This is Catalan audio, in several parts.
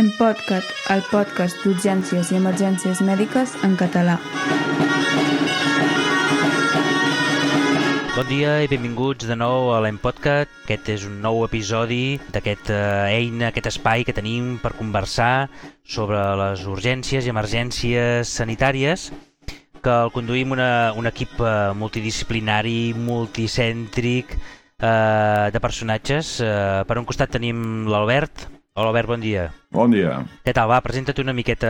En Podcat, el podcast d'urgències i emergències mèdiques en català. Bon dia i benvinguts de nou a l'Empodcat. Aquest és un nou episodi d'aquest eh, eina, aquest espai que tenim per conversar sobre les urgències i emergències sanitàries que el conduïm una, un equip eh, multidisciplinari, multicèntric, eh, de personatges. Eh, per un costat tenim l'Albert. Hola Albert, bon dia. Bon dia. Què tal? Va, presenta't una miqueta...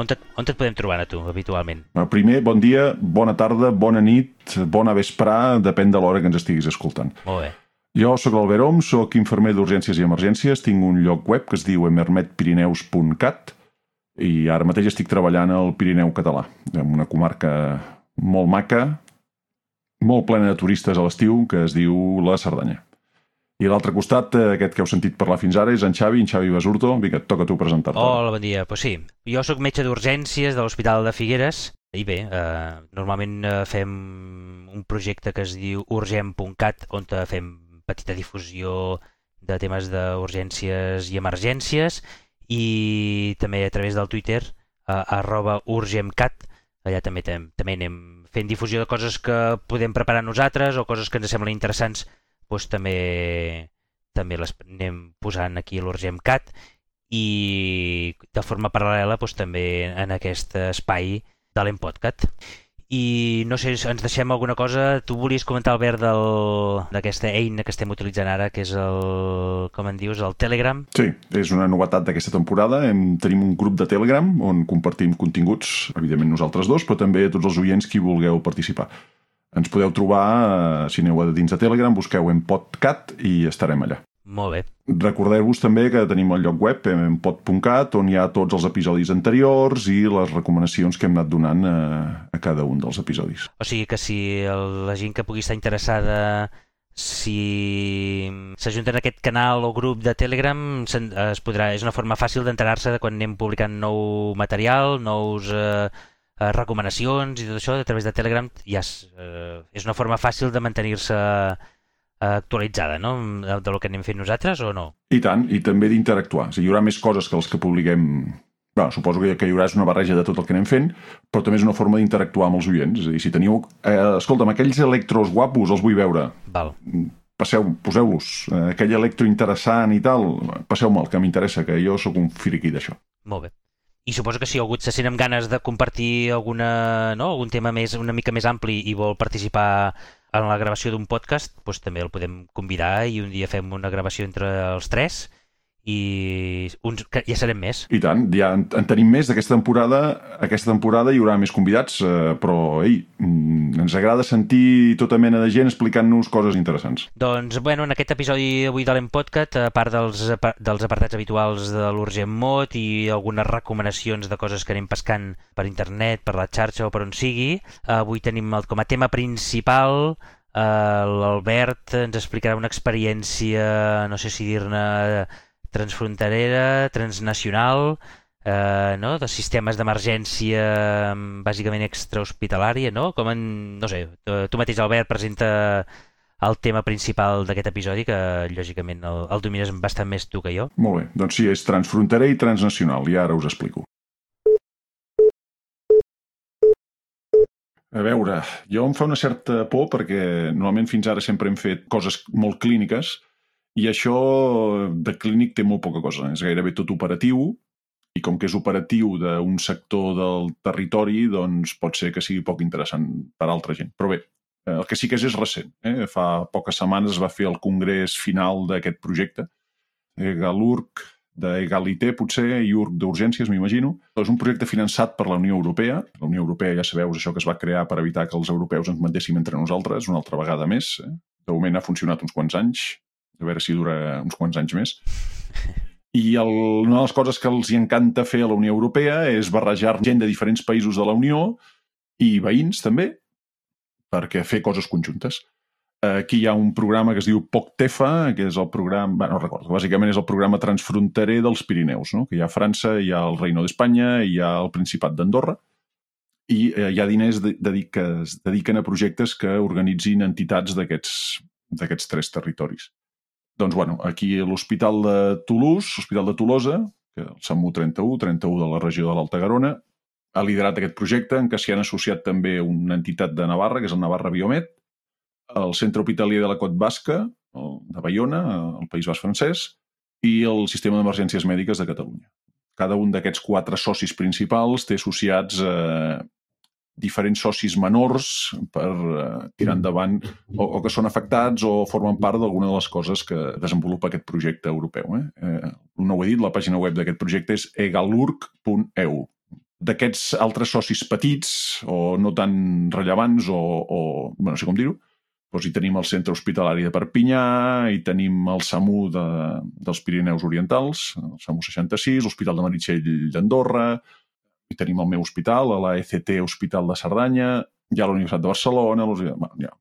On, te, on et podem trobar a tu, habitualment? Primer, bon dia, bona tarda, bona nit, bona vesprà, depèn de l'hora que ens estiguis escoltant. Molt bé. Jo sóc l'Albert Om, sóc infermer d'urgències i emergències, tinc un lloc web que es diu emermetpirineus.cat i ara mateix estic treballant al Pirineu català, en una comarca molt maca, molt plena de turistes a l'estiu, que es diu la Cerdanya. I a l'altre costat, eh, aquest que heu sentit parlar fins ara, és en Xavi, en Xavi Basurto. Vinga, toca tu presentar-te. Hola, bon dia. Pues sí, jo sóc metge d'urgències de l'Hospital de Figueres i bé, eh, normalment eh, fem un projecte que es diu urgent.cat on eh, fem petita difusió de temes d'urgències i emergències i també a través del Twitter eh, arroba urgemcat allà també, també anem fent difusió de coses que podem preparar nosaltres o coses que ens semblen interessants doncs també també les anem posant aquí a l'Urgemcat i de forma paral·lela doncs, també en aquest espai de l'Empodcat. I no sé, ens deixem alguna cosa. Tu volies comentar, Albert, d'aquesta eina que estem utilitzant ara, que és el, com en dius, el Telegram? Sí, és una novetat d'aquesta temporada. Hem, tenim un grup de Telegram on compartim continguts, evidentment nosaltres dos, però també tots els oients qui vulgueu participar. Ens podeu trobar, eh, si aneu a dins de Telegram, busqueu en podcast i estarem allà. Molt bé. Recordeu-vos també que tenim el lloc web en pod.cat on hi ha tots els episodis anteriors i les recomanacions que hem anat donant a, a cada un dels episodis. O sigui que si el, la gent que pugui estar interessada si s'ajunten a aquest canal o grup de Telegram es podrà, és una forma fàcil d'enterar-se de quan anem publicant nou material, nous eh, eh, recomanacions i tot això a través de Telegram ja és, eh, és una forma fàcil de mantenir-se actualitzada, no? De, de lo que anem fent nosaltres o no? I tant, i també d'interactuar. O sigui, hi haurà més coses que els que publiquem Bueno, suposo que, que hi haurà una barreja de tot el que anem fent, però també és una forma d'interactuar amb els oients. És a dir, si teniu... Eh, escolta'm, aquells electros guapos els vull veure. Val. Passeu, poseu-los. Eh, aquell electro interessant i tal, passeu-me'l, que m'interessa, que jo sóc un friqui d'això. Molt bé. I suposo que si algú se sent amb ganes de compartir alguna, no? algun tema més, una mica més ampli i vol participar en la gravació d'un podcast, doncs també el podem convidar i un dia fem una gravació entre els tres i uns, que ja serem més. I tant, ja en, en tenim més d'aquesta temporada. Aquesta temporada hi haurà més convidats, eh, però ei, mm, ens agrada sentir tota mena de gent explicant-nos coses interessants. Doncs, bueno, en aquest episodi avui de l'Empodcat, a part dels, dels apartats habituals de l'Urgent Mot i algunes recomanacions de coses que anem pescant per internet, per la xarxa o per on sigui, avui tenim el, com a tema principal eh, l'Albert ens explicarà una experiència, no sé si dir-ne transfronterera, transnacional, eh, no? de sistemes d'emergència mm, bàsicament extrahospitalària, no? Com en, no sé, tu mateix, Albert, presenta el tema principal d'aquest episodi, que lògicament el, el domines bastant més tu que jo. Molt bé, doncs sí, és transfronterer i transnacional, i ara us explico. A veure, jo em fa una certa por perquè normalment fins ara sempre hem fet coses molt clíniques i això de clínic té molt poca cosa. És gairebé tot operatiu i com que és operatiu d'un sector del territori, doncs pot ser que sigui poc interessant per a altra gent. Però bé, eh, el que sí que és és recent. Eh? Fa poques setmanes es va fer el congrés final d'aquest projecte, Galurc d'Egalité, potser, i URC d'Urgències, m'imagino. És un projecte finançat per la Unió Europea. La Unió Europea, ja sabeu, això que es va crear per evitar que els europeus ens mandéssim entre nosaltres, una altra vegada més. Eh? De moment ha funcionat uns quants anys, a veure si dura uns quants anys més. I el, una de les coses que els hi encanta fer a la Unió Europea és barrejar gent de diferents països de la Unió i veïns també, perquè fer coses conjuntes. Aquí hi ha un programa que es diu POCTEFA, que és el programa, bé, no recordo, bàsicament és el programa transfronterer dels Pirineus, no? que hi ha França, hi ha el Reino d'Espanya, hi ha el Principat d'Andorra, i eh, hi ha diners de, de, que es dediquen a projectes que organitzin entitats d'aquests tres territoris. Doncs, bueno, aquí a l'Hospital de Toulouse, l'Hospital de Tolosa, que el SAMU 31, 31 de la regió de l'Alta Garona, ha liderat aquest projecte en què s'hi han associat també una entitat de Navarra, que és el Navarra Biomet, el Centre Hospitalier de la Cot Basca, de Bayona, el País Basc francès, i el Sistema d'Emergències Mèdiques de Catalunya. Cada un d'aquests quatre socis principals té associats eh, diferents socis menors per eh, tirar endavant o, o que són afectats o formen part d'alguna de les coses que desenvolupa aquest projecte europeu. Eh? Eh, no ho he dit, la pàgina web d'aquest projecte és egalurc.eu. D'aquests altres socis petits o no tan rellevants o, o bueno, no sé com dir-ho, doncs hi tenim el Centre Hospitalari de Perpinyà, hi tenim el SAMU de, dels Pirineus Orientals, el SAMU 66, l'Hospital de Meritxell d'Andorra, tenim el meu hospital, la ECT Hospital de Cerdanya, hi ha la Universitat de Barcelona, bueno, hi ha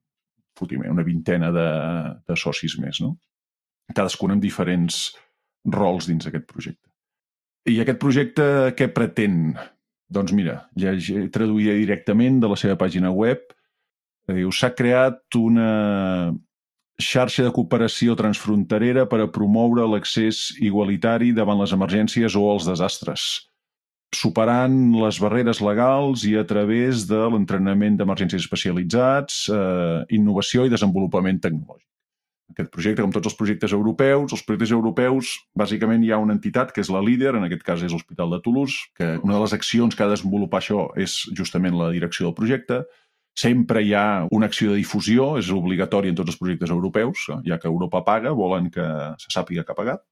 fotimer, una vintena de, de socis més, no? Cadascun amb diferents rols dins d'aquest projecte. I aquest projecte què pretén? Doncs mira, ja traduïa directament de la seva pàgina web. Diu, s'ha creat una xarxa de cooperació transfronterera per a promoure l'accés igualitari davant les emergències o els desastres, superant les barreres legals i a través de l'entrenament d'emergències especialitzats, eh, innovació i desenvolupament tecnològic aquest projecte, com tots els projectes europeus, els projectes europeus, bàsicament hi ha una entitat que és la líder, en aquest cas és l'Hospital de Toulouse, que una de les accions que ha de desenvolupar això és justament la direcció del projecte. Sempre hi ha una acció de difusió, és obligatori en tots els projectes europeus, ja que Europa paga, volen que se sàpiga que ha pagat.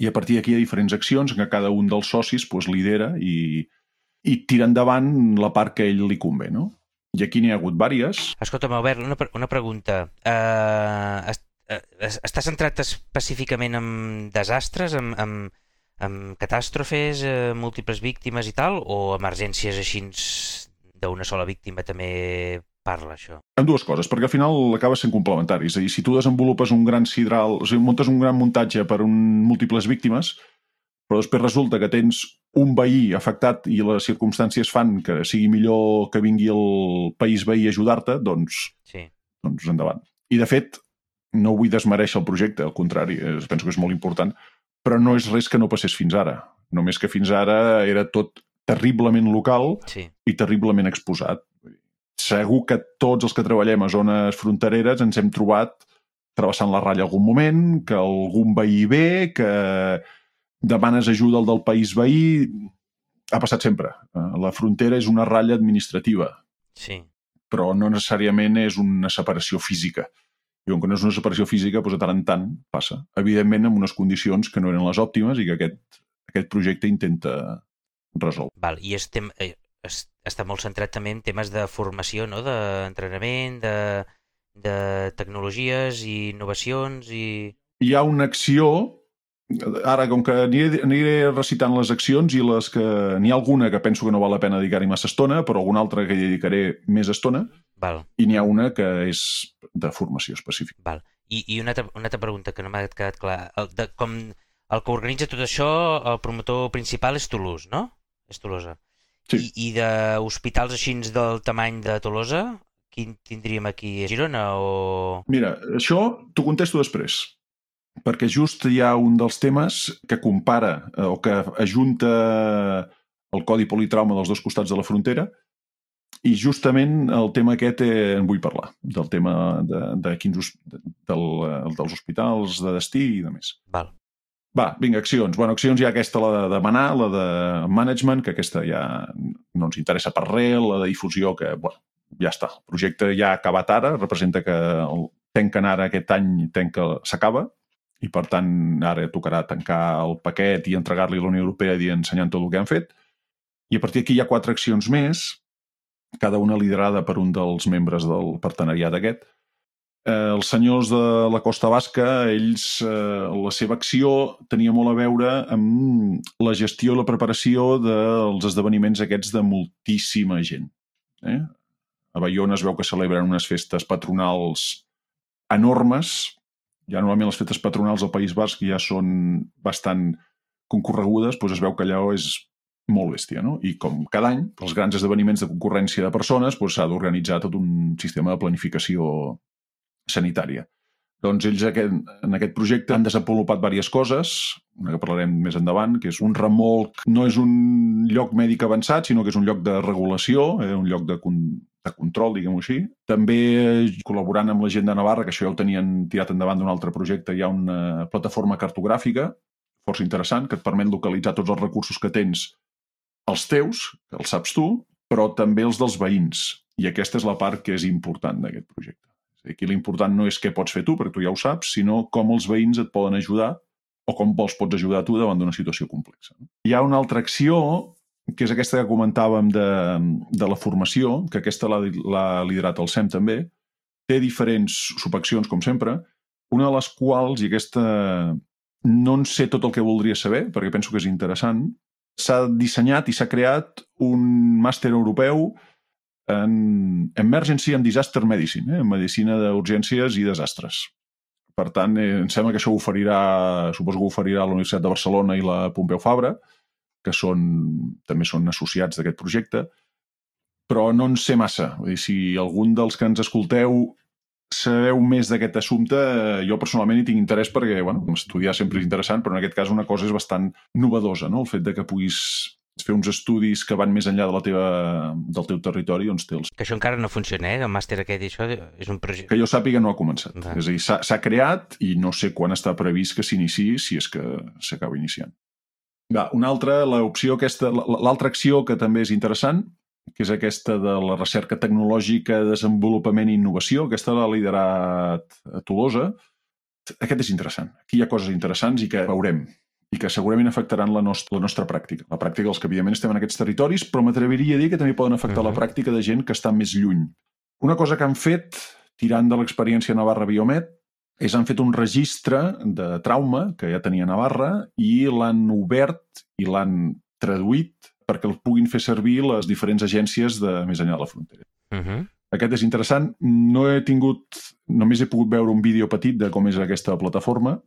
I a partir d'aquí hi ha diferents accions en què cada un dels socis pues, lidera i, i tira endavant la part que a ell li convé, no? I aquí n'hi ha hagut vàries. Escolta'm, Albert, una, una pregunta. Uh, Eh, està centrat específicament en desastres, en, en, en catàstrofes, eh, múltiples víctimes i tal, o emergències així d'una sola víctima també parla això? En dues coses, perquè al final acaba sent complementari. És a dir, si tu desenvolupes un gran sidral, o sigui, muntes un gran muntatge per un múltiples víctimes, però després resulta que tens un veí afectat i les circumstàncies fan que sigui millor que vingui el país veí a ajudar-te, doncs, sí. doncs endavant. I, de fet, no vull desmereixer el projecte, al contrari, penso que és molt important, però no és res que no passés fins ara. Només que fins ara era tot terriblement local sí. i terriblement exposat. Segur que tots els que treballem a zones frontereres ens hem trobat travessant la ratlla algun moment, que algun veí ve, que demanes ajuda al del país veí... Ha passat sempre. La frontera és una ratlla administrativa. Sí. Però no necessàriament és una separació física. I com que no és una separació física, doncs de tant en tant passa. Evidentment, amb unes condicions que no eren les òptimes i que aquest, aquest projecte intenta resoldre. Val, I estem, eh, es, està molt centrat també en temes de formació, no? d'entrenament, de, de tecnologies i innovacions i... Hi ha una acció ara, com que aniré, aniré recitant les accions i les que... N'hi ha alguna que penso que no val la pena dedicar-hi massa estona, però alguna altra que hi dedicaré més estona, Val. i n'hi ha una que és de formació específica. Val. I, i una, altra, una altra pregunta que no m'ha quedat clar. El, de, com el que organitza tot això, el promotor principal és Toulouse, no? És Tolosa. Sí. I, i d'hospitals així del tamany de Tolosa, quin tindríem aquí? A Girona o...? Mira, això t'ho contesto després perquè just hi ha un dels temes que compara eh, o que ajunta el codi politrauma dels dos costats de la frontera i justament el tema aquest eh, en vull parlar, del tema de, de quins, de, del, eh, dels hospitals de destí i de més. Val. Va, vinga, accions. Bueno, accions hi ha aquesta, la de demanar, la de management, que aquesta ja no ens interessa per res, la de difusió, que, bueno, ja està. El projecte ja ha acabat ara, representa que el tanquen ara aquest any, tanca, s'acaba, i per tant ara tocarà tancar el paquet i entregar-li a la Unió Europea i ensenyant tot el que han fet. I a partir d'aquí hi ha quatre accions més, cada una liderada per un dels membres del partenariat aquest. Eh, els senyors de la Costa Basca, ells, eh, la seva acció tenia molt a veure amb la gestió i la preparació dels esdeveniments aquests de moltíssima gent. Eh? A Bayona es veu que celebren unes festes patronals enormes. Ja normalment les festes patronals al País Basc ja són bastant concorregudes, doncs es veu que allò és molt bèstia, no? I com cada any, els grans esdeveniments de concurrència de persones s'ha doncs, d'organitzar tot un sistema de planificació sanitària. Doncs ells aquest, en aquest projecte han desenvolupat diverses coses, una que parlarem més endavant, que és un remolc, no és un lloc mèdic avançat, sinó que és un lloc de regulació, eh, un lloc de, con de control, diguem-ho així. També col·laborant amb la gent de Navarra, que això ja ho tenien tirat endavant d'un altre projecte, hi ha una plataforma cartogràfica força interessant que et permet localitzar tots els recursos que tens els teus, que els saps tu, però també els dels veïns. I aquesta és la part que és important d'aquest projecte. Aquí l'important no és què pots fer tu, perquè tu ja ho saps, sinó com els veïns et poden ajudar o com vols pots ajudar tu davant d'una situació complexa. Hi ha una altra acció, que és aquesta que comentàvem de, de la formació, que aquesta l'ha liderat el SEM també, té diferents subaccions, com sempre, una de les quals, i aquesta no en sé tot el que voldria saber, perquè penso que és interessant, s'ha dissenyat i s'ha creat un màster europeu en Emergency and Disaster Medicine, eh? en medicina d'urgències i desastres. Per tant, eh, em sembla que això ho oferirà, suposo que ho oferirà la Universitat de Barcelona i la Pompeu Fabra, que són, també són associats d'aquest projecte, però no en sé massa. Vull dir, si algun dels que ens escolteu sabeu més d'aquest assumpte, eh, jo personalment hi tinc interès perquè, bueno, estudiar sempre és interessant, però en aquest cas una cosa és bastant novedosa, no? el fet de que puguis fer uns estudis que van més enllà de la teva, del teu territori, té els... Que això encara no funciona, eh? El màster aquest i això és un projecte... Que jo sàpiga no ha començat. Va. És a dir, s'ha creat i no sé quan està previst que s'iniciï, si és que s'acaba iniciant. Va, una altra, l'opció aquesta, l'altra acció que també és interessant, que és aquesta de la recerca tecnològica, desenvolupament i innovació, aquesta l'ha liderat a Tolosa. Aquest és interessant. Aquí hi ha coses interessants i que veurem i que segurament afectaran la nostra, la nostra pràctica. La pràctica dels que, evidentment, estem en aquests territoris, però m'atreviria a dir que també poden afectar uh -huh. la pràctica de gent que està més lluny. Una cosa que han fet, tirant de l'experiència Navarra Biomet, és han fet un registre de trauma que ja tenia Navarra i l'han obert i l'han traduït perquè el puguin fer servir les diferents agències de més enllà de la frontera. Uh -huh. Aquest és interessant. No he tingut... Només he pogut veure un vídeo petit de com és aquesta plataforma,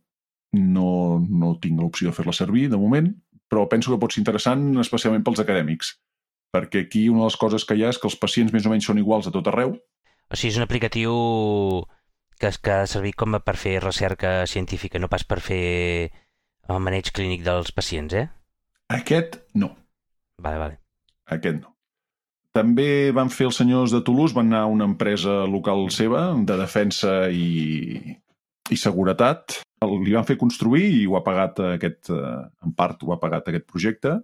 no, no tinc l'opció de fer-la servir de moment, però penso que pot ser interessant especialment pels acadèmics, perquè aquí una de les coses que hi ha és que els pacients més o menys són iguals a tot arreu. O sigui, és un aplicatiu que, que ha de servir com a per fer recerca científica, no pas per fer el maneig clínic dels pacients, eh? Aquest no. Vale, vale. Aquest no. També van fer els senyors de Toulouse, van anar a una empresa local seva de defensa i, i seguretat. Li van fer construir, i ho ha pagat aquest, eh, en part ho ha pagat aquest projecte,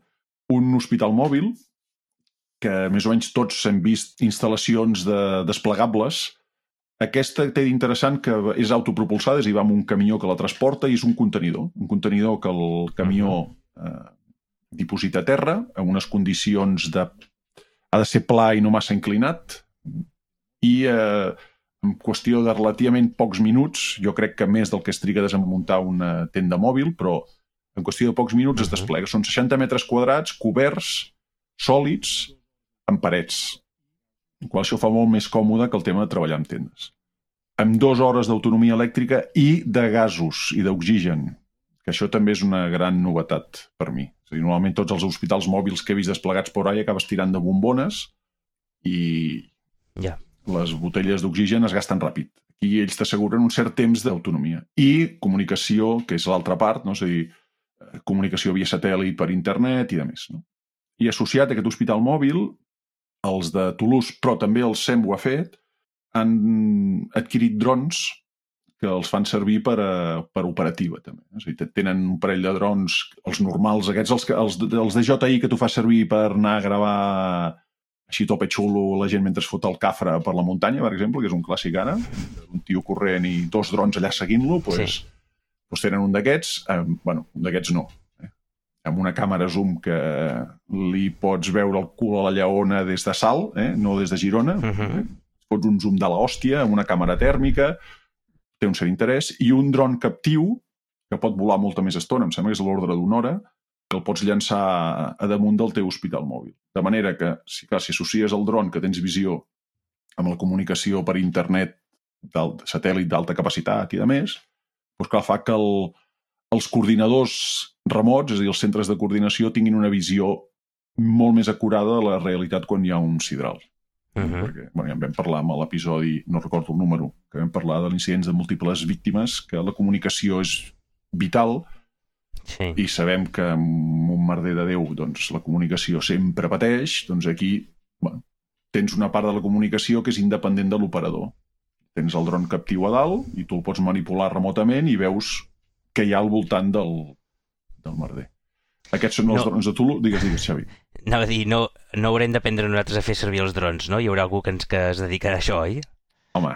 un hospital mòbil que més o menys tots hem vist instal·lacions de desplegables. Aquesta té d'interessant que és autopropulsada, és a dir, va amb un camió que la transporta i és un contenidor. Un contenidor que el camió eh, diposita a terra en unes condicions de... ha de ser pla i no massa inclinat i eh, en qüestió de relativament pocs minuts, jo crec que més del que es triga a desmuntar una tenda mòbil, però en qüestió de pocs minuts uh -huh. es desplega. Són 60 metres quadrats, coberts, sòlids, amb parets. En qual això fa molt més còmode que el tema de treballar en tendes. Amb dues hores d'autonomia elèctrica i de gasos i d'oxigen, que això també és una gran novetat per mi. És dir, normalment tots els hospitals mòbils que he vist desplegats per ahí acabes tirant de bombones i... Ja. Yeah les botelles d'oxigen es gasten ràpid. I ells t'asseguren un cert temps d'autonomia. I comunicació, que és l'altra part, no? és a dir, eh, comunicació via satèl·lit per internet i de més. No? I associat a aquest hospital mòbil, els de Toulouse, però també el SEM ho ha fet, han adquirit drons que els fan servir per, a, per operativa, també. És a dir, tenen un parell de drons, els normals, aquests, els, els, els DJI que tu fas servir per anar a gravar així tope xulo la gent mentre es fot el cafre per la muntanya, per exemple, que és un clàssic ara, un tio corrent i dos drons allà seguint-lo, doncs, sí. doncs tenen un d'aquests, eh, bueno, un d'aquests no, eh? amb una càmera zoom que li pots veure el cul a la lleona des de Salt, eh? no des de Girona, uh -huh. eh? fots un zoom de l'hòstia amb una càmera tèrmica, té un cert interès, i un dron captiu que pot volar molta més estona, em sembla que és l'ordre d'una hora, que el pots llançar a damunt del teu hospital mòbil. De manera que, si, clar, si associes el dron que tens visió amb la comunicació per internet del satèl·lit d'alta capacitat i de més, doncs clar, fa que el, els coordinadors remots, és a dir, els centres de coordinació, tinguin una visió molt més acurada de la realitat quan hi ha un sidral. Uh -huh. perquè bueno, ja en vam parlar amb l'episodi, no recordo el número, que vam parlar de l'incidents de múltiples víctimes, que la comunicació és vital Sí. i sabem que amb un merder de Déu doncs, la comunicació sempre pateix, doncs aquí bueno, tens una part de la comunicació que és independent de l'operador. Tens el dron captiu a dalt i tu el pots manipular remotament i veus què hi ha al voltant del, del merder. Aquests són els No. drons de Tulu? Digues, digues, Xavi. Anava a dir, no, no haurem d'aprendre nosaltres a fer servir els drons, no? Hi haurà algú que ens que es dedicarà a això, oi? Home,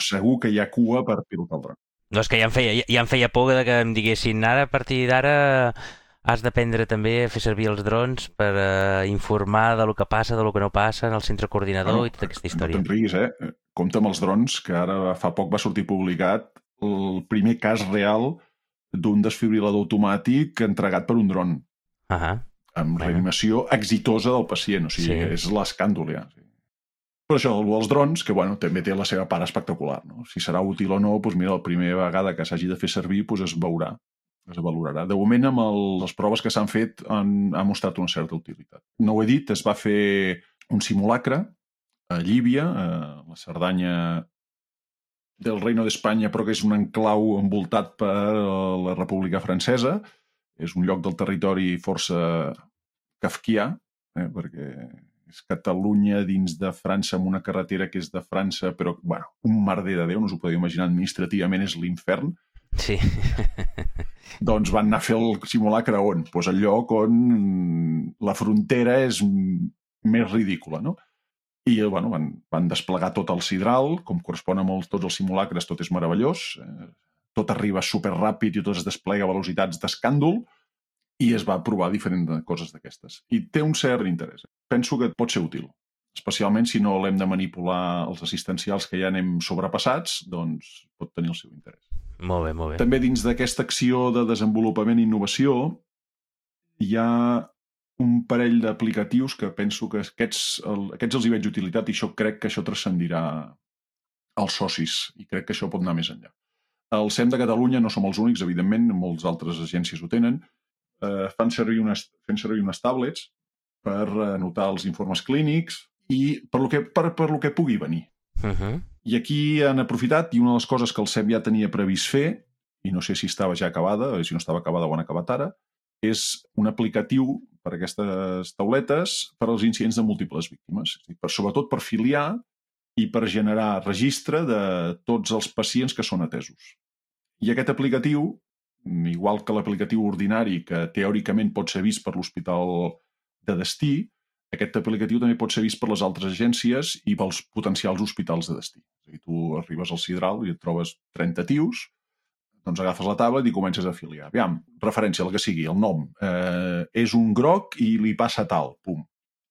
segur que hi ha cua per pilotar el dron. No, és que ja em feia, ja em feia por de que em diguessin ara, a partir d'ara has d'aprendre també a fer servir els drons per uh, informar de lo que passa, de lo que no passa en el centre coordinador Bueno, i tota aquesta No història. te'n riguis, eh? Compte amb els drons, que ara fa poc va sortir publicat el primer cas real d'un desfibrilador automàtic entregat per un dron, Ahà. amb Bueno. reanimació exitosa del pacient. O sigui, Sí. és l'escàndol, ja. Però això, el dels drons, que bueno, també té la seva part espectacular. No? Si serà útil o no, doncs mira, la primera vegada que s'hagi de fer servir doncs es veurà, es valorarà. De moment, amb el, les proves que s'han fet, han, ha mostrat una certa utilitat. No ho he dit, es va fer un simulacre a Llívia, a la Cerdanya del Reino d'Espanya, però que és un enclau envoltat per la República Francesa. És un lloc del territori força kafkià, eh, perquè Catalunya dins de França amb una carretera que és de França, però, bueno, un merder de Déu, no us ho podeu imaginar, administrativament és l'infern. Sí. Doncs van anar a fer el simulacre on? Pues al lloc on la frontera és més ridícula, no? I bueno, van, van desplegar tot el sidral, com correspon a molts, tots els simulacres, tot és meravellós, eh, tot arriba superràpid i tot es desplega a velocitats d'escàndol, i es va provar diferents coses d'aquestes. I té un cert interès. Penso que pot ser útil, especialment si no l'hem de manipular els assistencials que ja anem sobrepassats, doncs pot tenir el seu interès. Molt bé, molt bé. També dins d'aquesta acció de desenvolupament i innovació hi ha un parell d'aplicatius que penso que aquests, el, aquests els hi veig utilitat i això crec que això transcendirà als socis i crec que això pot anar més enllà. El SEM de Catalunya no som els únics, evidentment, moltes altres agències ho tenen. Eh, fan servir unes, fent servir unes tablets per anotar els informes clínics i per lo que, per, per lo que pugui venir. Uh -huh. I aquí han aprofitat, i una de les coses que el CEP ja tenia previst fer, i no sé si estava ja acabada, o si no estava acabada o han acabat ara, és un aplicatiu per a aquestes tauletes per als incidents de múltiples víctimes. És dir, per, sobretot per filiar i per generar registre de tots els pacients que són atesos. I aquest aplicatiu, igual que l'aplicatiu ordinari, que teòricament pot ser vist per l'hospital de destí, aquest aplicatiu també pot ser vist per les altres agències i pels potencials hospitals de destí. És a dir, tu arribes al Sidral i et trobes 30 tios, doncs agafes la taula i comences a afiliar. Aviam, referència, el que sigui, el nom. Eh, és un groc i li passa tal, pum.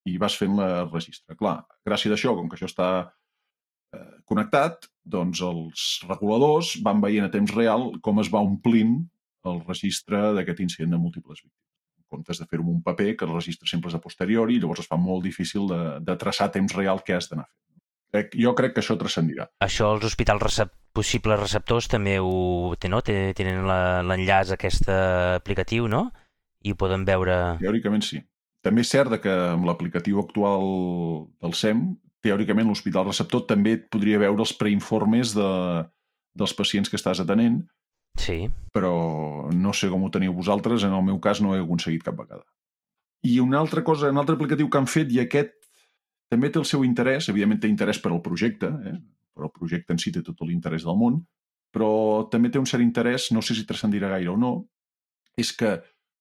I vas fent la registre. Clar, gràcies a això, com que això està eh, connectat, doncs els reguladors van veient a temps real com es va omplint el registre d'aquest incident de múltiples víctimes comptes de fer-ho un paper, que el registre sempre és a posteriori i llavors es fa molt difícil de, de traçar a temps real què has d'anar fent. Jo crec que això transcendirà. Això els hospitals recep possibles receptors també ho té, no? Tenen la- l'enllaç a aquest aplicatiu, no? I ho poden veure... Teòricament sí. També és cert que amb l'aplicatiu actual del SEM, teòricament l'hospital receptor també et podria veure els preinformes de, dels pacients que estàs atenent, Sí. però no sé com ho teniu vosaltres, en el meu cas no he aconseguit cap vegada. I una altra cosa, un altre aplicatiu que han fet, i aquest també té el seu interès, evidentment té interès per al projecte, eh? però el projecte en si té tot l'interès del món, però també té un cert interès, no sé si transcendirà gaire o no, és que,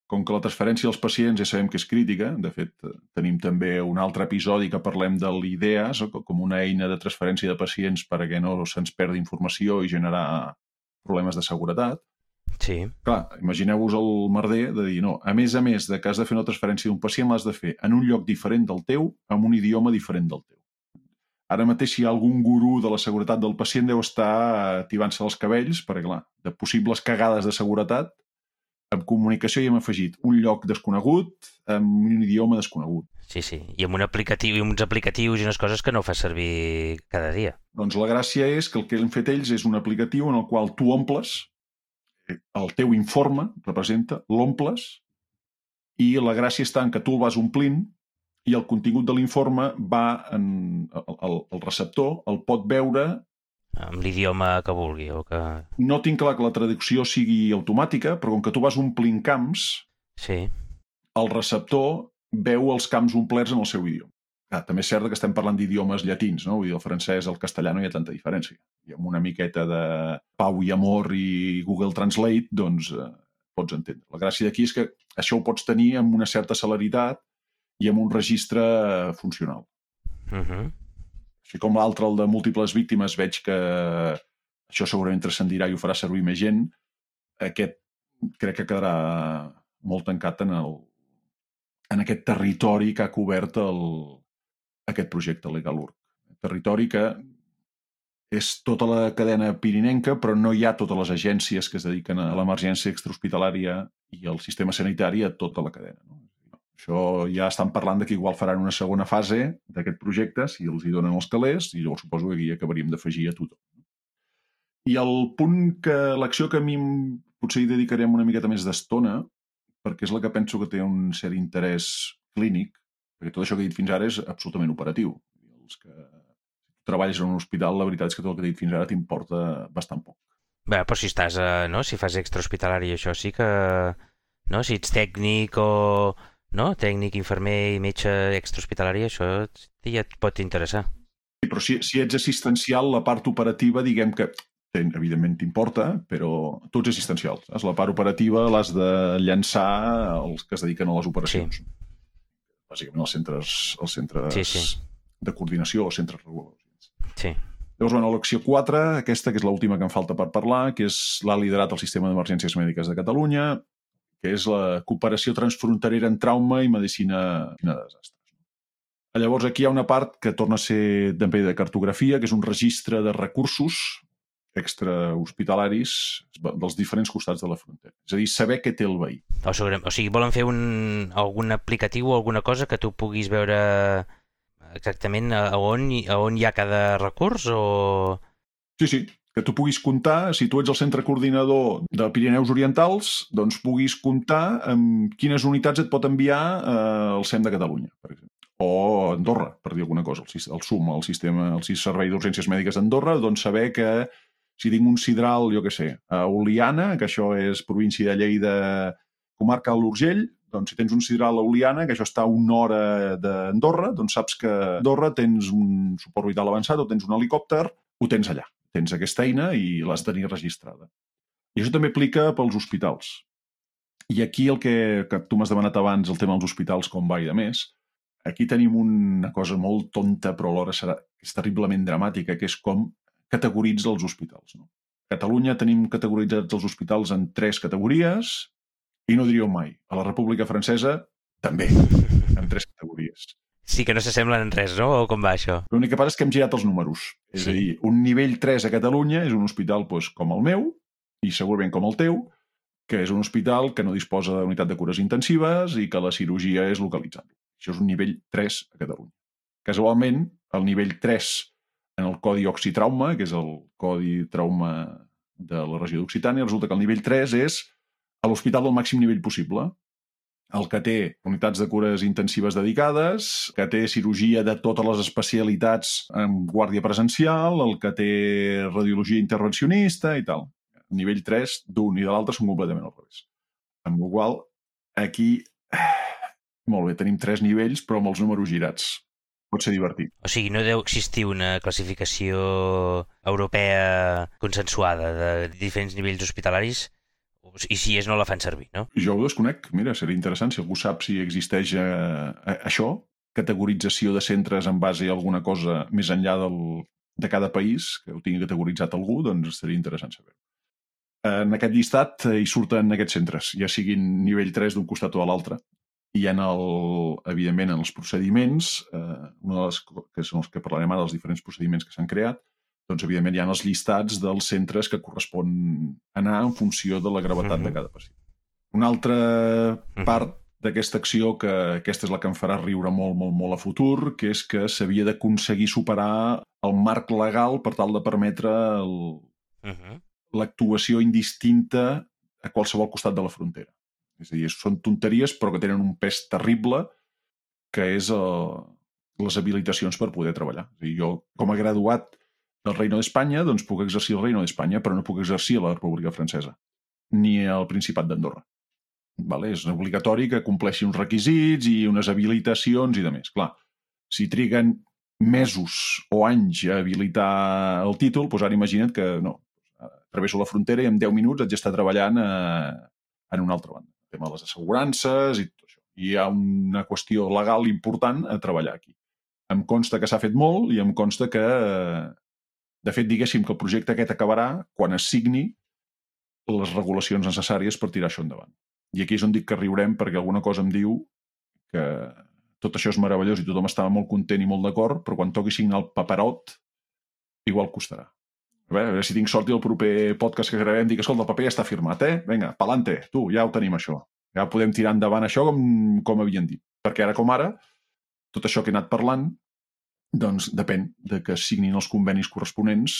com que la transferència dels pacients ja sabem que és crítica, de fet, eh, tenim també un altre episodi que parlem de l'IDEAS, com una eina de transferència de pacients perquè no se'ns perdi informació i generar problemes de seguretat. Sí. Clar, imagineu-vos el merder de dir, no, a més a més de que has de fer una transferència d'un pacient, l'has de fer en un lloc diferent del teu, amb un idioma diferent del teu. Ara mateix, si hi ha algun gurú de la seguretat del pacient, deu estar tivant-se els cabells, perquè, clar, de possibles cagades de seguretat, amb comunicació hi hem afegit un lloc desconegut amb un idioma desconegut. Sí, sí. I amb un aplicatiu i amb uns aplicatius i unes coses que no fa servir cada dia. Doncs la gràcia és que el que han fet ells és un aplicatiu en el qual tu omples, el teu informe representa, l'omples, i la gràcia està en que tu el vas omplint i el contingut de l'informe va en... El, el, el receptor el pot veure amb l'idioma que vulgui o que... no tinc clar que la traducció sigui automàtica, però com que tu vas omplint camps, Sí, el receptor veu els camps omplerts en el seu idioma. Ah, també és cert que estem parlant d'idiomes llatins, no? Vull dir, el francès, el castellà no hi ha tanta diferència. I amb una miqueta de pau i amor i Google Translate, doncs eh, pots entendre. La gràcia d'aquí és que això ho pots tenir amb una certa celeritat i amb un registre funcional. uh -huh. Així com l'altre, el de múltiples víctimes, veig que això segurament transcendirà i ho farà servir més gent. Aquest crec que quedarà molt tancat en, el, en aquest territori que ha cobert el, aquest projecte Legalurg. Territori que és tota la cadena pirinenca, però no hi ha totes les agències que es dediquen a l'emergència extrahospitalària i al sistema sanitari a tota la cadena. No? Això ja estan parlant de que igual faran una segona fase d'aquest projecte, si els hi donen els calés, i llavors suposo que aquí acabaríem d'afegir a tothom. I el punt que, l'acció que a mi potser hi dedicarem una miqueta més d'estona, perquè és la que penso que té un cert interès clínic, perquè tot això que he dit fins ara és absolutament operatiu. Els que treballes en un hospital, la veritat és que tot el que he dit fins ara t'importa bastant poc. Bé, però si estàs, eh, no? Si fas extrahospitalari, això sí que... No? Si ets tècnic o... No? Tècnic, infermer i metge extrahospitalari, això ja et pot interessar. Sí, Però si, si ets assistencial, la part operativa, diguem que evidentment t'importa, però tu ets assistencial. Saps? La part operativa l'has de llançar als que es dediquen a les operacions. Sí. Bàsicament els centres, els centres Sí, sí. de coordinació o centres reguladors. Sí. Llavors, bueno, l'acció 4, aquesta que és l'última que em falta per parlar, que és l'ha liderat el Sistema d'Emergències Mèdiques de Catalunya, que és la cooperació transfronterera en trauma i medicina, medicina de desastres. Llavors, aquí hi ha una part que torna a ser també de cartografia, que és un registre de recursos extrahospitalaris dels diferents costats de la frontera. És a dir, saber què té el veí. O, sobre, o sigui, volen fer un, algun aplicatiu o alguna cosa que tu puguis veure exactament a on, a on hi ha cada recurs o... Sí, sí, que tu puguis comptar, si tu ets el centre coordinador de Pirineus Orientals, doncs puguis comptar amb quines unitats et pot enviar eh, el SEM de Catalunya, per exemple. O Andorra, per dir alguna cosa, el, el SUM, el sistema, el Servei d'Urgències Mèdiques d'Andorra, doncs saber que si tinc un sidral, jo què sé, a Oliana, que això és província de Lleida, comarca de l'Urgell, doncs si tens un sidral a Oliana, que això està a una hora d'Andorra, doncs saps que a Andorra tens un suport vital avançat o tens un helicòpter, ho tens allà. Tens aquesta eina i l'has de tenir registrada. I això també aplica pels hospitals. I aquí el que, que tu m'has demanat abans, el tema dels hospitals, com va i de més, aquí tenim una cosa molt tonta, però alhora serà, és terriblement dramàtica, que és com categoritza els hospitals. No? A Catalunya tenim categoritzats els hospitals en tres categories i no diríeu mai. A la República Francesa també, en tres categories. Sí que no s'assemblen en res, no? O com va això? L'únic que passa és que hem girat els números. És Sí. a dir, un nivell 3 a Catalunya és un hospital doncs, com el meu, i segurament com el teu, que és un hospital que no disposa d'unitat de cures intensives i que la cirurgia és localitzable. Això és un nivell 3 a Catalunya. Casualment, el nivell 3 en el codi Oxitrauma, que és el codi trauma de la regió d'Occitània, resulta que el nivell 3 és a l'hospital del màxim nivell possible, el que té unitats de cures intensives dedicades, que té cirurgia de totes les especialitats en guàrdia presencial, el que té radiologia intervencionista i tal. Nivell 3 d'un i de l'altre són completament al revés. Amb la qual aquí, molt bé, tenim tres nivells, però amb els números girats. Pot ser divertit. O sigui, no deu existir una classificació europea consensuada de diferents nivells hospitalaris i si és no la fan servir, no? Jo ho desconec. Mira, seria interessant si algú sap si existeix eh, eh, això, categorització de centres en base a alguna cosa més enllà del, de cada país, que ho tingui categoritzat algú, doncs seria interessant saber. En aquest llistat eh, hi surten aquests centres, ja siguin nivell 3 d'un costat o de l'altre. I en el, evidentment, en els procediments, eh, una de les que són els que parlarem ara, dels diferents procediments que s'han creat, doncs, evidentment, hi ha els llistats dels centres que correspon anar en funció de la gravetat Mhm. de cada pacient. Una altra part d'aquesta acció, que aquesta és la que em farà riure molt, molt, molt a futur, que és que s'havia d'aconseguir superar el marc legal per tal de permetre el- Uh -huh. l'actuació indistinta a qualsevol costat de la frontera. És a dir, són tonteries, però que tenen un pes terrible que és el, les habilitacions per poder treballar. És a dir, jo, com a graduat del Reino d'Espanya, doncs puc exercir el Reino d'Espanya, però no puc exercir a la República Francesa, ni al Principat d'Andorra. Vale? És obligatori que compleixi uns requisits i unes habilitacions i de més. Clar, si triguen mesos o anys a habilitar el títol, doncs ara imagina't que no, travesso la frontera i en 10 minuts haig d'estar treballant eh, en una altra banda. Tema de les assegurances i tot això. Hi ha una qüestió legal important a treballar aquí. Em consta que s'ha fet molt i em consta que, de fet, diguéssim que el projecte aquest acabarà quan es signi les regulacions necessàries per tirar això endavant. I aquí és on dic que riurem perquè alguna cosa em diu que tot això és meravellós i tothom estava molt content i molt d'acord, però quan toqui signar el paperot, igual costarà. A veure, si tinc sort i el proper podcast que gravem dic, escolta, el paper ja està firmat, eh? Vinga, pelante, tu, ja ho tenim això. Ja podem tirar endavant això com, com havien dit. Perquè ara com ara, tot això que he anat parlant, doncs depèn de que signin els convenis corresponents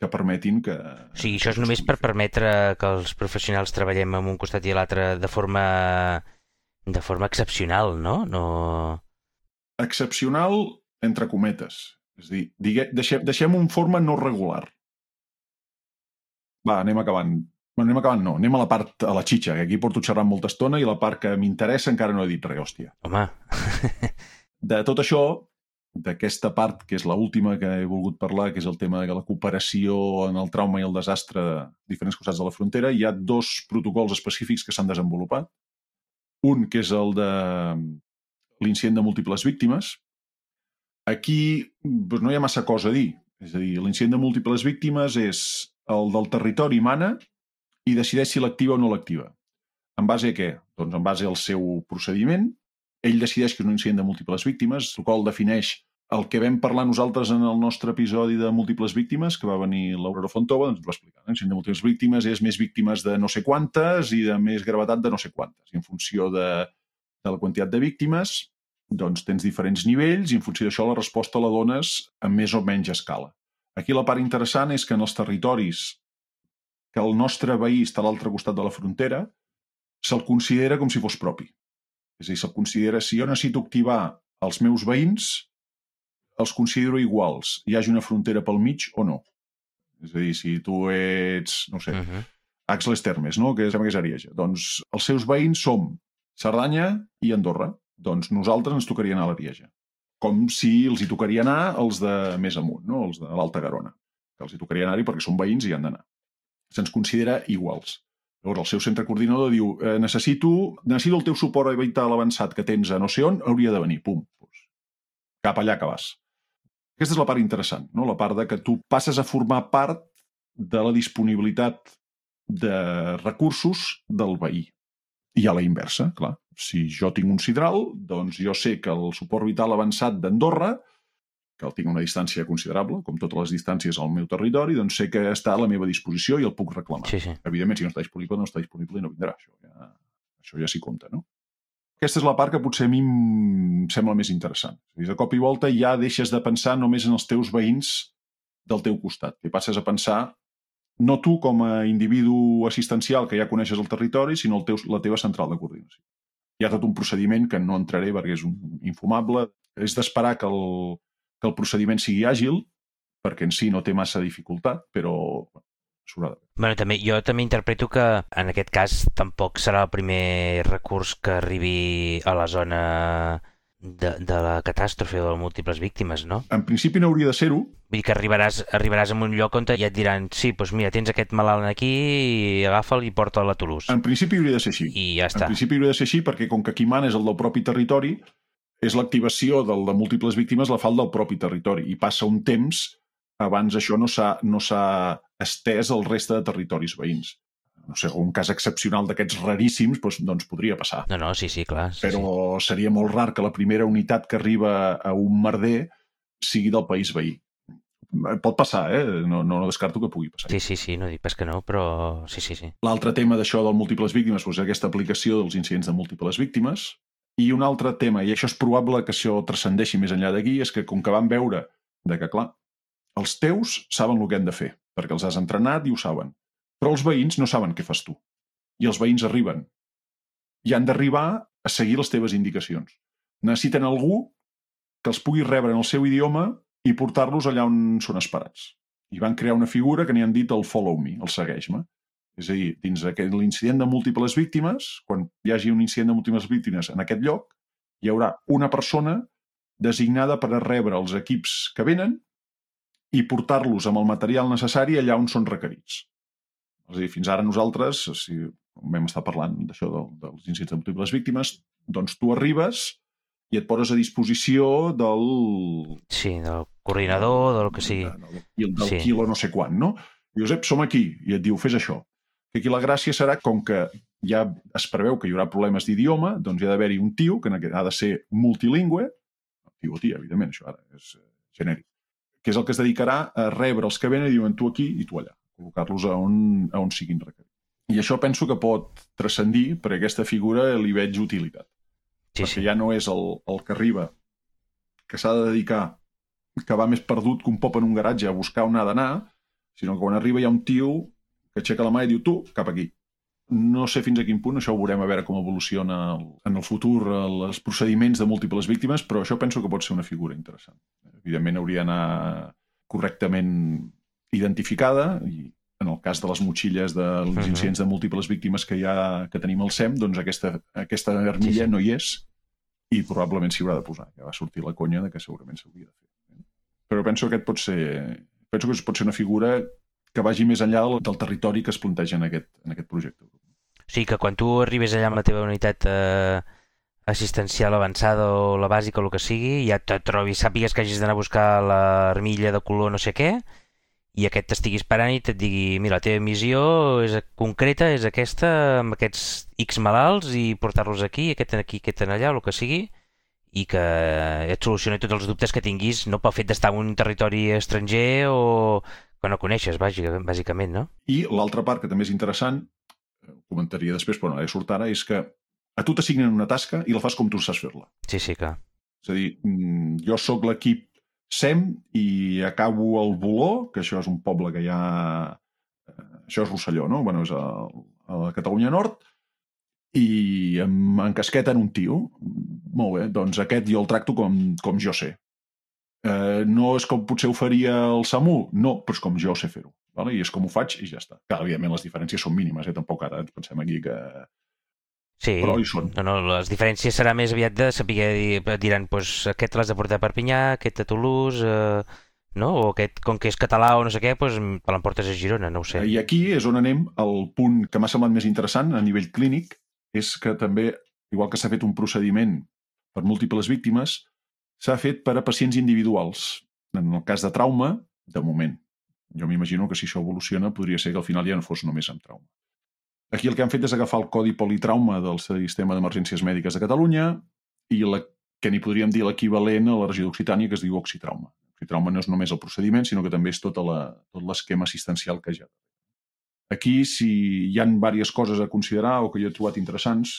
que permetin que... O sigui, això és només per permetre que els professionals treballem en un costat i l'altre de forma de forma excepcional, no? no... Excepcional, entre cometes. És a dir, digue, deixem, deixem un forma no regular. Va, anem acabant. Bueno, anem acabant, no. Anem a la part, a la xitxa, que aquí porto xerrant molta estona i la part que m'interessa encara no he dit res, hòstia. Home. de tot això, d'aquesta part, que és l última que he volgut parlar, que és el tema de la cooperació en el trauma i el desastre de diferents costats de la frontera, hi ha dos protocols específics que s'han desenvolupat. Un, que és el de l'incident de múltiples víctimes. Aquí doncs no hi ha massa cosa a dir. És a dir, l'incident de múltiples víctimes és el del territori mana i decideix si l'activa o no l'activa. En base a què? Doncs en base al seu procediment. Ell decideix que és un incident de múltiples víctimes, el qual defineix el que vam parlar nosaltres en el nostre episodi de múltiples víctimes, que va venir Laura Fontova, doncs ens va explicar. L'incident de múltiples víctimes és més víctimes de no sé quantes i de més gravetat de no sé quantes. I en funció de, de la quantitat de víctimes, doncs tens diferents nivells i en funció d'això la resposta la dones a més o menys escala. Aquí la part interessant és que en els territoris que el nostre veí està a l'altre costat de la frontera, se'l considera com si fos propi. És a dir, se'l considera, si jo necessito activar els meus veïns, els considero iguals, hi hagi una frontera pel mig o no. És a dir, si tu ets, no sé, uh -huh. Axles Termes, no? que sembla que és Arieja, doncs els seus veïns som Cerdanya i Andorra. Doncs nosaltres ens tocaria anar a l'Arieja com si els hi tocaria anar els de més amunt, no? els de l'Alta Garona, que els hi tocaria anar-hi perquè són veïns i han d'anar. Se'ns considera iguals. Llavors el seu centre coordinador diu eh, necessito, necessito el teu suport vital avançat que tens a no sé on, hauria de venir. Pum. Pues, cap allà que vas. Aquesta és la part interessant, no? la part de que tu passes a formar part de la disponibilitat de recursos del veí. I a la inversa, clar. Si jo tinc un sidral, doncs jo sé que el suport vital avançat d'Andorra, que el tinc a una distància considerable, com totes les distàncies al meu territori, doncs sé que està a la meva disposició i el puc reclamar. Sí, sí. Evidentment, si no està disponible, no està disponible i no vindrà. Això ja, això ja s'hi compta, no? Aquesta és la part que potser a mi em sembla més interessant. De cop i volta ja deixes de pensar només en els teus veïns del teu costat. I passes a pensar no tu com a individu assistencial que ja coneixes el territori, sinó el teu, la teva central de coordinació. Hi ha tot un procediment que no entraré perquè és un infumable. És d'esperar que, el, que el procediment sigui àgil, perquè en si no té massa dificultat, però s'haurà de Bueno, també, jo també interpreto que en aquest cas tampoc serà el primer recurs que arribi a la zona de, de la catàstrofe o de múltiples víctimes, no? En principi no hauria de ser-ho. Vull dir que arribaràs, arribaràs a un lloc on ja et diran sí, doncs mira, tens aquest malalt aquí i agafa'l i porta'l a Toulouse. En principi hauria de ser així. I ja està. En principi hauria de ser així perquè com que qui mana és el del propi territori, és l'activació del de múltiples víctimes la fa el del propi territori i passa un temps abans això no s'ha no estès al reste de territoris veïns no sé, un cas excepcional d'aquests raríssims, doncs, doncs podria passar. No, no, sí, sí, clar. Sí, Però sí. seria molt rar que la primera unitat que arriba a un merder sigui del país veí. Pot passar, eh? No, no, no descarto que pugui passar. Sí, sí, sí, no dic pas que no, però sí, sí, sí. L'altre tema d'això del múltiples víctimes doncs, és aquesta aplicació dels incidents de múltiples víctimes. I un altre tema, i això és probable que això transcendeixi més enllà d'aquí, és que com que van veure de que, clar, els teus saben el que han de fer, perquè els has entrenat i ho saben. Però els veïns no saben què fas tu. I els veïns arriben. I han d'arribar a seguir les teves indicacions. necessiten algú que els pugui rebre en el seu idioma i portar-los allà on són esperats. I van crear una figura que n'hi han dit el follow me, el segueix-me. És a dir, dins l'incident de múltiples víctimes, quan hi hagi un incident de múltiples víctimes en aquest lloc, hi haurà una persona designada per a rebre els equips que venen i portar-los amb el material necessari allà on són requerits. És a dir, fins ara nosaltres, si vam estar parlant d'això del, dels incidents de múltiples víctimes, doncs tu arribes i et poses a disposició del... Sí, del coordinador, del que sigui. Del, del sí. quilo no sé quan, no? Josep, som aquí, i et diu, fes això. Que aquí la gràcia serà, com que ja es preveu que hi haurà problemes d'idioma, doncs hi ha d'haver-hi un tio que ha de ser multilingüe, tio o tia, evidentment, això ara és eh, genèric, que és el que es dedicarà a rebre els que venen i diuen tu aquí i tu allà, col·locar-los a on, a on siguin requerits. I això penso que pot transcendir, perquè aquesta figura li veig utilitat. Sí, perquè sí. ja no és el, el que arriba, que s'ha de dedicar, que va més perdut que un pop en un garatge a buscar on ha d'anar, sinó que quan arriba hi ha un tio que aixeca la mà i diu tu, cap aquí. No sé fins a quin punt, això ho veurem a veure com evoluciona en el futur els procediments de múltiples víctimes, però això penso que pot ser una figura interessant. Evidentment hauria d'anar correctament identificada i en el cas de les motxilles dels uh -huh. incidents de múltiples víctimes que, hi ha, que tenim al SEM, doncs aquesta, aquesta armilla sí, sí. no hi és i probablement s'hi haurà de posar. Ja va sortir la conya de que segurament s'hauria de fer. Però penso que aquest pot ser, penso que pot ser una figura que vagi més enllà del, territori que es planteja en aquest, en aquest projecte. Sí, que quan tu arribes allà amb la teva unitat eh, assistencial avançada o la bàsica o el que sigui, ja te trobis, sàpigues que hagis d'anar a buscar l'armilla de color no sé què, i aquest t'estigui esperant i et digui mira, la teva missió és concreta, és aquesta, amb aquests X malalts i portar-los aquí, aquest aquí, aquest allà, el que sigui, i que et solucioni tots els dubtes que tinguis, no pel fet d'estar en un territori estranger o que no coneixes, bàsicament, no? I l'altra part que també és interessant, comentaria després, però no, surt ara, és que a tu t'assignen una tasca i la fas com tu saps fer-la. Sí, sí, clar. És a dir, mm, jo sóc l'equip Sem i acabo al Boló, que això és un poble que hi ha... Eh, això és Rosselló, no? Bueno, és a, a la Catalunya Nord, i em encasqueten un tio. Molt bé, doncs aquest jo el tracto com, com jo sé. Eh, no és com potser ho faria el SAMU, no, però és com jo sé fer-ho. Vale? I és com ho faig i ja està. Clar, evidentment les diferències són mínimes, eh? tampoc ara ens pensem aquí que Sí, però hi són. No, no, les diferències serà més aviat de saber, diran, doncs aquest l'has de portar a Perpinyà, aquest a Toulouse, eh, no? o aquest, com que és català o no sé què, doncs te l'emportes a Girona, no ho sé. I aquí és on anem, el punt que m'ha semblat més interessant a nivell clínic, és que també, igual que s'ha fet un procediment per múltiples víctimes, s'ha fet per a pacients individuals. En el cas de trauma, de moment. Jo m'imagino que si això evoluciona podria ser que al final ja no fos només amb trauma. Aquí el que han fet és agafar el codi politrauma del sistema d'emergències mèdiques de Catalunya i la, que n'hi podríem dir l'equivalent a la regió d'Occitània, que es diu oxitrauma. Oxitrauma no és només el procediment, sinó que també és tota la, tot l'esquema assistencial que ja Aquí, si hi han diverses coses a considerar o que jo he trobat interessants,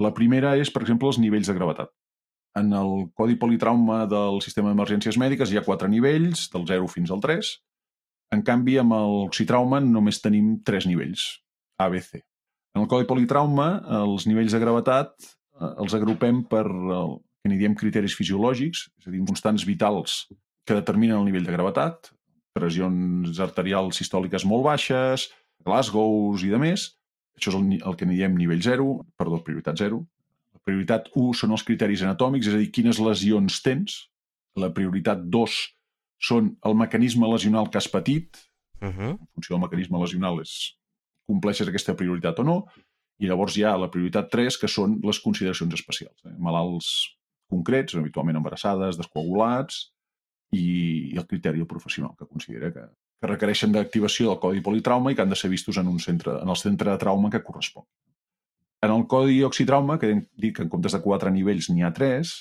la primera és, per exemple, els nivells de gravetat. En el codi politrauma del sistema d'emergències mèdiques hi ha quatre nivells, del 0 fins al 3. En canvi, amb l'oxitrauma només tenim tres nivells, ABC. En el codi politrauma, els nivells de gravetat eh, els agrupem per el que n'hi diem criteris fisiològics, és a dir, constants vitals que determinen el nivell de gravetat, pressions arterials sistòliques molt baixes, Glasgows i de més. Això és el, el que n'hi diem nivell 0, perdó, prioritat 0. La prioritat 1 són els criteris anatòmics, és a dir, quines lesions tens. La prioritat 2 són el mecanisme lesional que has patit. Uh -huh. En funció del mecanisme lesional és compleixes aquesta prioritat o no, i llavors hi ha la prioritat 3, que són les consideracions especials. Eh? Malalts concrets, habitualment embarassades, descoagulats, i, i el criteri professional que considera que, que requereixen d'activació del codi politrauma i que han de ser vistos en, un centre, en el centre de trauma que correspon. En el codi oxitrauma, que hem dit que en comptes de quatre nivells n'hi ha tres,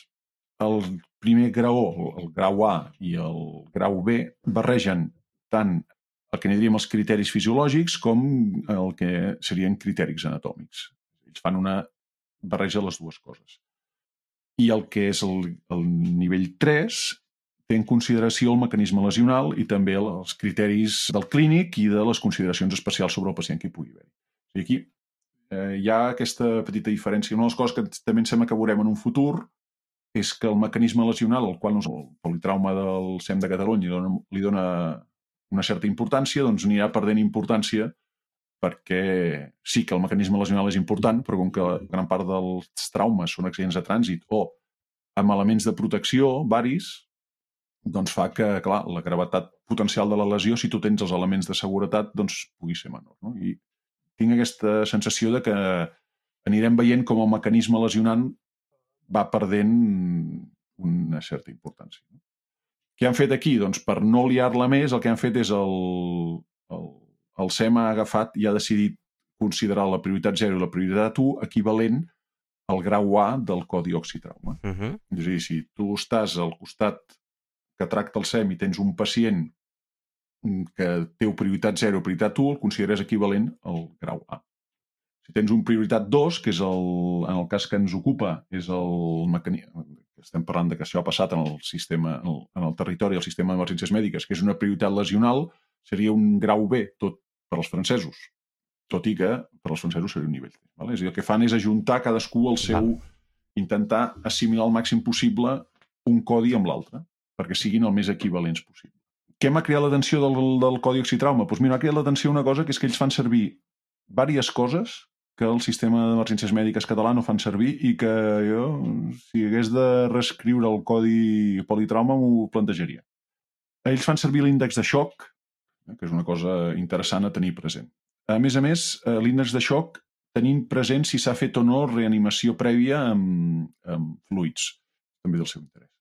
el primer grau, el grau A i el grau B, barregen tant el que n'hi diríem els criteris fisiològics com el que serien criteris anatòmics. Ells fan una barreja de les dues coses. I el que és el, el nivell 3 té en consideració el mecanisme lesional i també els criteris del clínic i de les consideracions especials sobre el pacient que hi pugui haver. I aquí eh, hi ha aquesta petita diferència. Una de les coses que també em sembla que veurem en un futur és que el mecanisme lesional, al qual el politrauma del SEM de Catalunya li dona, li dona una certa importància, doncs anirà perdent importància perquè sí que el mecanisme lesional és important, però com que gran part dels traumes són accidents de trànsit o amb elements de protecció, varis, doncs fa que, clar, la gravetat potencial de la lesió, si tu tens els elements de seguretat, doncs pugui ser menor. No? I tinc aquesta sensació de que anirem veient com el mecanisme lesionant va perdent una certa importància. Què han fet aquí? Doncs per no liar-la més, el que han fet és el, el, el SEM ha agafat i ha decidit considerar la prioritat 0 i la prioritat 1 equivalent al grau A del codi oxitrauma. Uh -huh. És a dir, si tu estàs al costat que tracta el SEM i tens un pacient que té prioritat 0 o prioritat 1, el consideres equivalent al grau A. Si tens un prioritat 2, que és el, en el cas que ens ocupa, és el mecanisme, estem parlant de que això ha passat en el sistema, en el, en el territori del sistema d'emergències mèdiques, que és una prioritat lesional, seria un grau B, tot per als francesos. Tot i que per als francesos seria un nivell C. Vale? És a dir, el que fan és ajuntar cadascú el seu... Intentar assimilar el màxim possible un codi amb l'altre, perquè siguin el més equivalents possible. Què m'ha creat l'atenció del, del codi oxitrauma? Doncs mira, m'ha creat l'atenció una cosa que és que ells fan servir diverses coses que el sistema d'emergències mèdiques català no fan servir i que jo, si hagués de reescriure el codi politrauma, m'ho plantejaria. Ells fan servir l'índex de xoc, eh, que és una cosa interessant a tenir present. A més a més, eh, l'índex de xoc tenint present si s'ha fet o no reanimació prèvia amb, amb fluids, també del seu interès.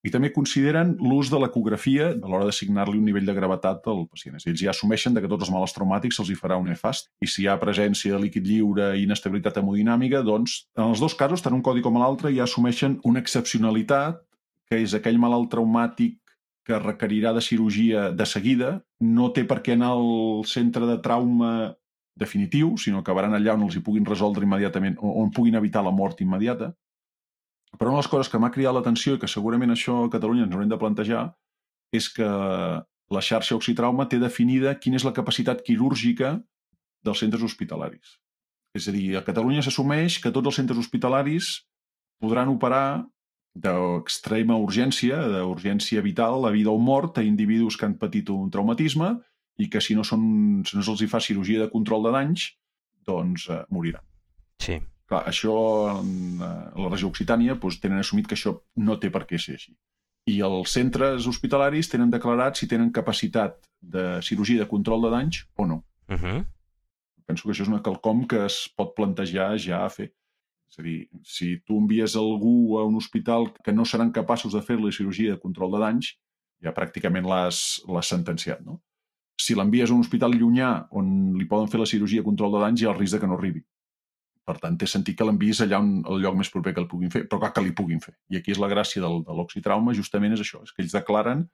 I també consideren l'ús de l'ecografia a l'hora d'assignar-li un nivell de gravetat al pacient. Ells ja assumeixen que tots els malalts traumàtics se'ls hi farà un EFAST i si hi ha presència de líquid lliure i inestabilitat hemodinàmica, doncs en els dos casos, tant un codi com l'altre, ja assumeixen una excepcionalitat que és aquell malalt traumàtic que requerirà de cirurgia de seguida, no té per què anar al centre de trauma definitiu, sinó que acabaran allà on els hi puguin resoldre immediatament, on puguin evitar la mort immediata. Però una de les coses que m'ha cridat l'atenció i que segurament això a Catalunya ens haurem de plantejar és que la xarxa Oxitrauma té definida quina és la capacitat quirúrgica dels centres hospitalaris. És a dir, a Catalunya s'assumeix que tots els centres hospitalaris podran operar d'extrema urgència, d'urgència vital, a vida o mort, a individus que han patit un traumatisme i que si no, són, si no se'ls fa cirurgia de control de danys, doncs eh, moriran. Sí. Clar, això, en la regió Occitània, doncs, tenen assumit que això no té per què ser així. I els centres hospitalaris tenen declarat si tenen capacitat de cirurgia de control de danys o no. Uh -huh. Penso que això és una quelcom que es pot plantejar ja a fer. És a dir, si tu envies algú a un hospital que no seran capaços de fer-li cirurgia de control de danys, ja pràcticament l'has sentenciat, no? Si l'envies a un hospital llunyà on li poden fer la cirurgia de control de danys, hi ha el risc de que no arribi. Per tant, té sentit que l'enviïs allà on, el lloc més proper que el puguin fer, però clar que li puguin fer. I aquí és la gràcia del, de l'oxitrauma, justament és això, és que ells declaren,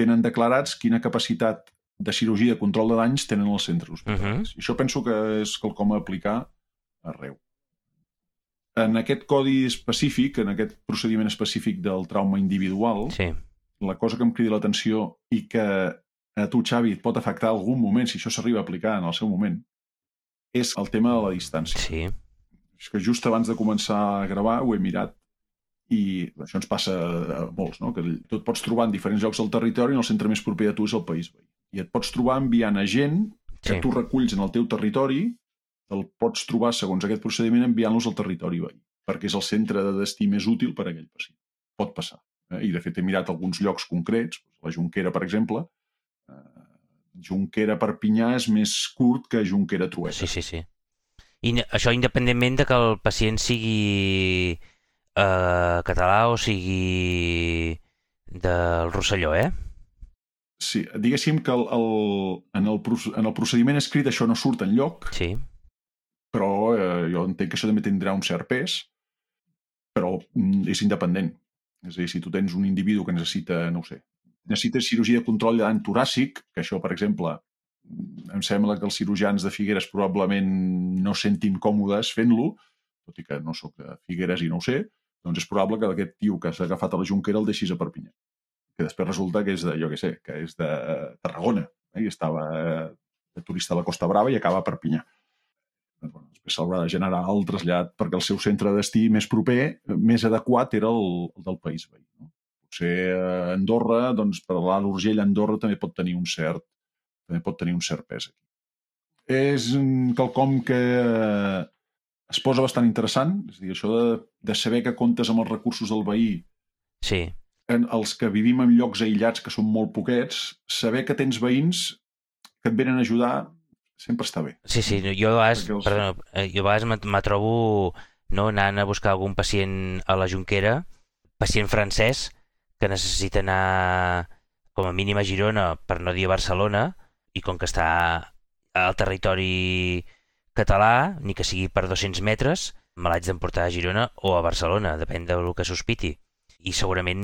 tenen declarats quina capacitat de cirurgia de control de danys tenen els centres hospitalaris. Uh -huh. I això penso que és quelcom a aplicar arreu. En aquest codi específic, en aquest procediment específic del trauma individual, sí. la cosa que em crida l'atenció i que a tu, Xavi, et pot afectar algun moment, si això s'arriba a aplicar en el seu moment, és el tema de la distància. Sí. És que just abans de començar a gravar ho he mirat i això ens passa a molts, no? que tu et pots trobar en diferents llocs del territori i el centre més proper a tu és el país veí. I et pots trobar enviant a gent que sí. tu reculls en el teu territori, el pots trobar, segons aquest procediment, enviant-los al territori veí, perquè és el centre de destí més útil per a aquell pacient. Pot passar. Eh? I, de fet, he mirat alguns llocs concrets, la Junquera, per exemple, eh, Junquera-Perpinyà és més curt que Junquera-Trueta. Sí, sí, sí. I això independentment de que el pacient sigui eh, català o sigui del Rosselló, eh? Sí, diguéssim que el, el, en, el, en el procediment escrit això no surt en lloc, sí. però eh, jo entenc que això també tindrà un cert pes, però mm, és independent. És a dir, si tu tens un individu que necessita, no ho sé, necessita cirurgia de control de dany toràcic, que això, per exemple, em sembla que els cirurgians de Figueres probablement no sentin còmodes fent-lo, tot i que no sóc de Figueres i no ho sé, doncs és probable que aquest tio que s'ha agafat a la Junquera el deixis a Perpinyà. Que després resulta que és de, jo què sé, que és de Tarragona, eh? i estava de turista a la Costa Brava i acaba a Perpinyà. Doncs, bueno, després s'haurà de generar el trasllat perquè el seu centre de destí més proper, més adequat, era el, el del país veí. No? Potser a Andorra, doncs per l'Alt Urgell, Andorra també pot tenir un cert també pot tenir un cert pes aquí. És quelcom que es posa bastant interessant, és dir, això de, de saber que comptes amb els recursos del veí Sí, en els que vivim en llocs aïllats que són molt poquets, saber que tens veïns que et venen a ajudar sempre està bé. sí, sí. Jo a vegades, els- perdona, eh, jo a vegades me, me trobo no, anant a buscar algun pacient a la Junquera, pacient francès, que necessita anar com a mínim a Girona, per no dir a Barcelona, i com que està al territori català, ni que sigui per 200 metres, me l'haig d'emportar a Girona o a Barcelona, depèn del que sospiti. I segurament,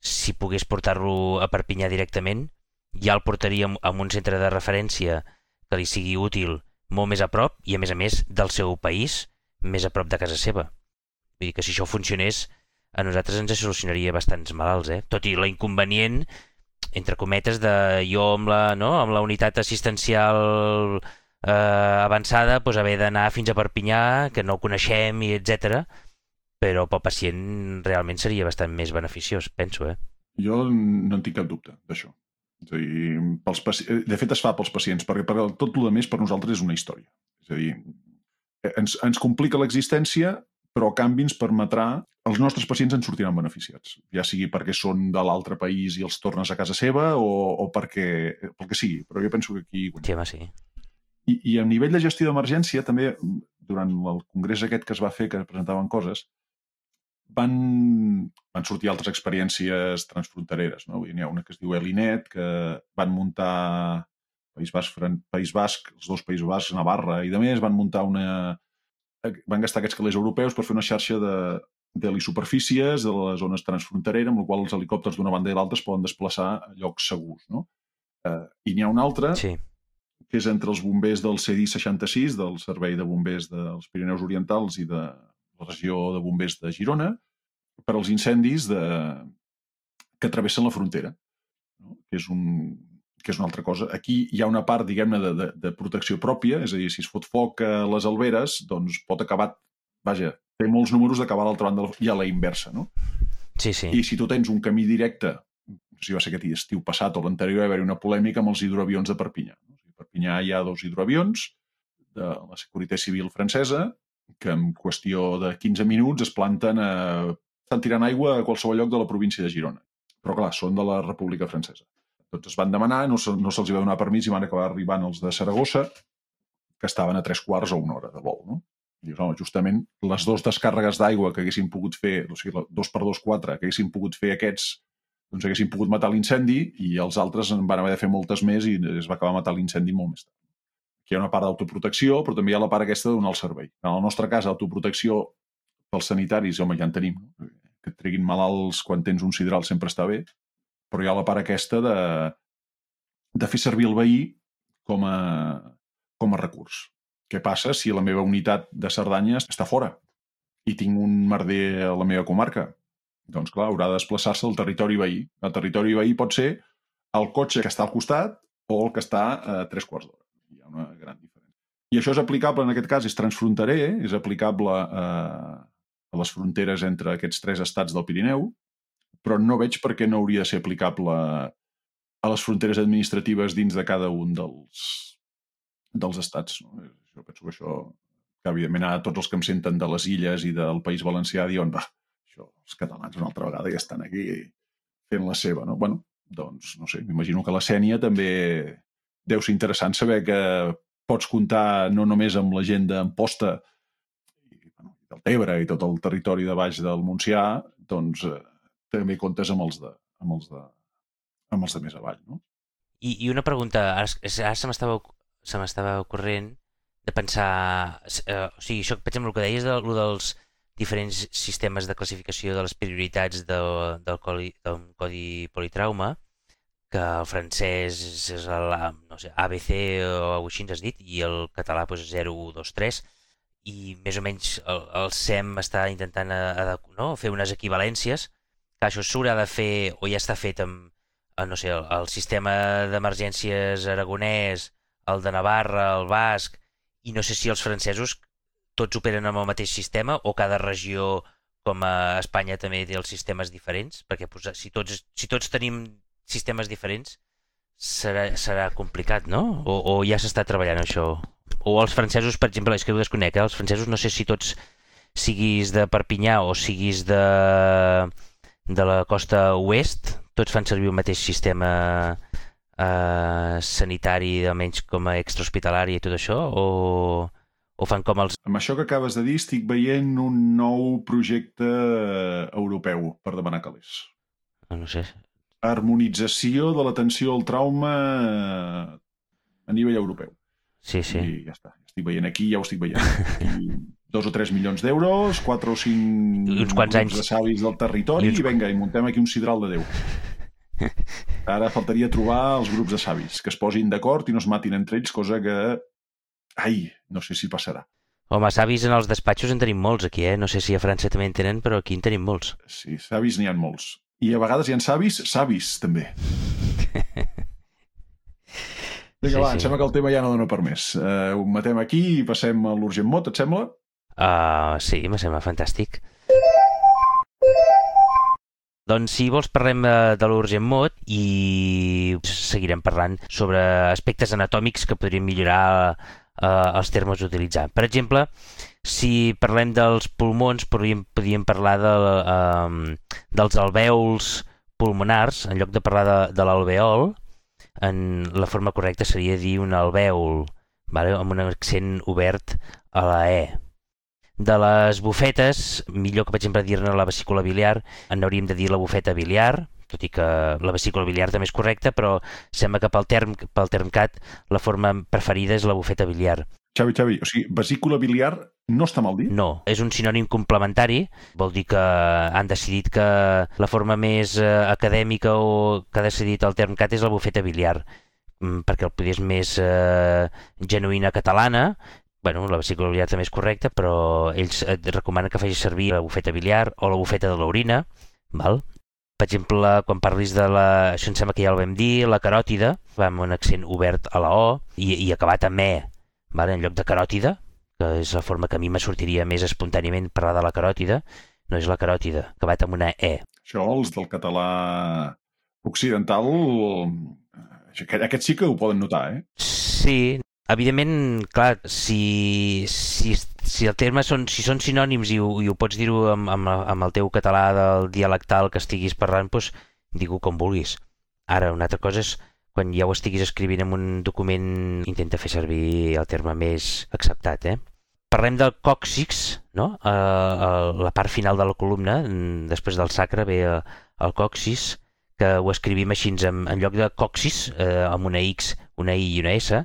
si pogués portar-lo a Perpinyà directament, ja el portaria en un centre de referència que li sigui útil molt més a prop i, a més a més, del seu país, més a prop de casa seva. Vull dir que si això funcionés, a nosaltres ens solucionaria bastants malalts, eh? Tot i la inconvenient, entre cometes, de jo amb la, no? amb la unitat assistencial eh, avançada doncs haver d'anar fins a Perpinyà, que no coneixem, i etc. Però pel pacient realment seria bastant més beneficiós, penso, eh? Jo no en tinc cap dubte d'això. És a dir, pels paci... de fet es fa pels pacients, perquè per tot el més per nosaltres és una història. És a dir, ens, ens complica l'existència, però a canvi ens permetrà... Els nostres pacients en sortiran beneficiats, ja sigui perquè són de l'altre país i els tornes a casa seva o, o perquè, pel que sigui, però jo penso que aquí... Sí, home, sí. I, I a nivell de gestió d'emergència, també, durant el congrés aquest que es va fer, que presentaven coses, van, van sortir altres experiències transfrontereres. No? N'hi ha una que es diu Elinet, que van muntar País Basc, Fran- País Basc, els dos Països Bascs, Navarra i de més, van muntar una... van gastar aquests calés europeus per fer una xarxa de, d'helisuperfícies de les zones transfrontereres, amb la qual els helicòpters d'una banda i l'altra es poden desplaçar a llocs segurs. No? Eh, I n'hi ha una altra, Sí, que és entre els bombers del CDI 66, del Servei de Bombers dels Pirineus Orientals i de la regió de bombers de Girona, per als incendis de... que travessen la frontera, no? que, és un... que és una altra cosa. Aquí hi ha una part, diguem-ne, de, de, de protecció pròpia, és a dir, si es fot foc a les alberes, doncs pot acabar... Vaja, té molts números d'acabar a l'altra banda del- i a la inversa, no? sí, sí. I si tu tens un camí directe, si va ser aquest estiu passat o l'anterior, va haver una polèmica amb els hidroavions de Perpinyà. no? A Perpinyà hi ha dos hidroavions de la Securitat Civil francesa que en qüestió de 15 minuts es planten a... estan tirant aigua a qualsevol lloc de la província de Girona. Però clar, són de la República Francesa. Tots es van demanar, no, se, no se'ls va donar permís i van acabar arribant els de Saragossa, que estaven a tres quarts o una hora de vol. No? Dius, home, justament les dues descàrregues d'aigua que haguessin pogut fer, o sigui, dos per dos, quatre, que haguessin pogut fer aquests, doncs haguessin pogut matar l'incendi i els altres en van haver de fer moltes més i es va acabar matant l'incendi molt més tard. Aquí hi ha una part d'autoprotecció, però també hi ha la part aquesta de donar el servei. En el nostre cas, autoprotecció pels sanitaris, home, ja en tenim. No? Que et treguin malalts quan tens un sidral sempre està bé, però hi ha la part aquesta de, de fer servir el veí com a, com a recurs. Què passa si la meva unitat de Cerdanya està fora i tinc un merder a la meva comarca? Doncs clar, haurà de desplaçar-se al territori veí. El territori veí pot ser el cotxe que està al costat o el que està a tres quarts d'hora. Hi ha una gran diferència. I això és aplicable, en aquest cas, és transfronterer, és aplicable a, a les fronteres entre aquests tres estats del Pirineu, però no veig per què no hauria de ser aplicable a les fronteres administratives dins de cada un dels, dels estats. No? Jo penso que això, que evidentment ara tots els que em senten de les illes i del País Valencià diuen, va, això, els catalans una altra vegada ja estan aquí fent la seva, no? Bueno, doncs, no sé, m'imagino que la Sènia també deu ser interessant saber que pots comptar no només amb la gent d'Amposta i, bueno, del Tebre i tot el territori de baix del Montsià, doncs eh, també comptes amb els de, amb els de, amb els de més avall, no? I, I una pregunta, ara, ara se m'estava se m'estava ocorrent de pensar, eh, o sigui, això, per exemple, el que deies de, dels diferents sistemes de classificació de les prioritats de, del, codi, del codi politrauma, que el francès és el no sé, ABC o alguna així has dit, i el català doncs, 0, 1, 2, 3, i més o menys el, el SEM està intentant a, a, no? fer unes equivalències, que això s'haurà de fer, o ja està fet amb, eh, no sé, el, el sistema d'emergències aragonès, el de Navarra, el basc, I no sé si els francesos tots operen amb el mateix sistema o cada regió com a Espanya també té els sistemes diferents, perquè pues, si, tots, si tots tenim sistemes diferents serà, serà complicat, no? O, o ja s'està treballant això? O els francesos, per exemple, és que ho desconec, eh? els francesos no sé si tots siguis de Perpinyà o siguis de, de la costa oest, tots fan servir el mateix sistema eh, sanitari, almenys com a extrahospitalari i tot això, o, o fan com els... Amb això que acabes de dir, estic veient un nou projecte europeu per demanar calés. No sé. Harmonització de l'atenció al trauma a nivell europeu. Sí, sí. I ja està. Estic veient aquí, ja ho estic veient. Aquí, dos o tres milions d'euros, quatre o cinc Uns quants anys. de savis del territori I uns- i vinga, i muntem aquí un sidral de Déu. Ara faltaria trobar els grups de savis, que es posin d'acord i no es matin entre ells, cosa que... Ai, no sé si passarà. Home, savis en els despatxos en tenim molts aquí, eh? No sé si a França també en tenen, però aquí en tenim molts. Sí, savis n'hi ha molts. I a vegades hi ha savis, savis, també. Vinga, Sí, va, sí. em sembla que el tema ja no dona per més. Uh, ho matem aquí i passem a l'urgent mot, et sembla? Uh, sí, me sembla fantàstic. Doncs si vols parlem eh, de l'Urgent Mot i seguirem parlant sobre aspectes anatòmics que podrien millorar eh, els termes a utilitzar. Per exemple, si parlem dels pulmons, podríem, podríem parlar de, eh, dels alvèols pulmonars, en lloc de parlar de, de l'alveol, en la forma correcta seria dir un alvèol, vale? amb un accent obert a la E. De les bufetes, millor que per exemple dir-ne la vesícula biliar, en hauríem de dir la bufeta biliar, tot i que la vesícula biliar també és correcta, però sembla que pel term, pel termcat la forma preferida és la bufeta biliar. Xavi, Xavi, o sigui, vesícula biliar no està mal dit? No, és un sinònim complementari, vol dir que han decidit que la forma més eh, acadèmica o que ha decidit el termcat és la bufeta biliar, mm, perquè el poder és més eh, genuïna catalana, bueno, la vesícula biliar també és correcta, però ells et recomanen que facis servir la bufeta biliar o la bufeta de l'orina, val? Per exemple, quan parlis de la... Això em sembla que ja el vam dir, la caròtida, va amb un accent obert a la O i, i acabat amb E, vale? en lloc de caròtida, que és la forma que a mi me sortiria més espontàniament parlar de la caròtida, no és la caròtida, acabat amb una E. Això, els del català occidental, eh, aquest sí que ho poden notar, eh? Sí, evidentment, clar, si, si, si el terme són, si són sinònims i ho, i ho pots dir-ho amb, amb, amb el teu català del dialectal que estiguis parlant, doncs digue-ho com vulguis. Ara, una altra cosa és quan ja ho estiguis escrivint en un document, intenta fer servir el terme més acceptat, eh? Parlem del còccix, no? Uh, uh, la part final de la columna, després del sacre ve uh, el còccix, que ho escrivim així, en, en lloc de coxis, eh, amb una X, una I i una S,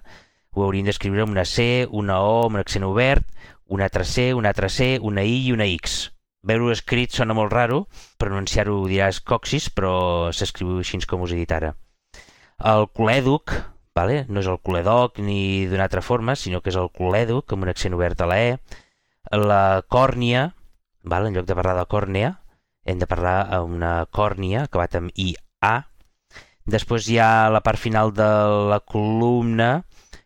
ho hauríem d'escriure amb una C, una O, amb un accent obert, una altra C, una altra C, una I i una X. Veure-ho escrit sona molt raro, pronunciar-ho diràs coxis, però s'escriu així com us he dit ara. El colèduc, vale? no és el coledoc ni d'una altra forma, sinó que és el colèduc, amb un accent obert a la E. La còrnia, vale? en lloc de parlar de còrnea, hem de parlar a una còrnia, acabat amb IA. Després hi ha la part final de la columna,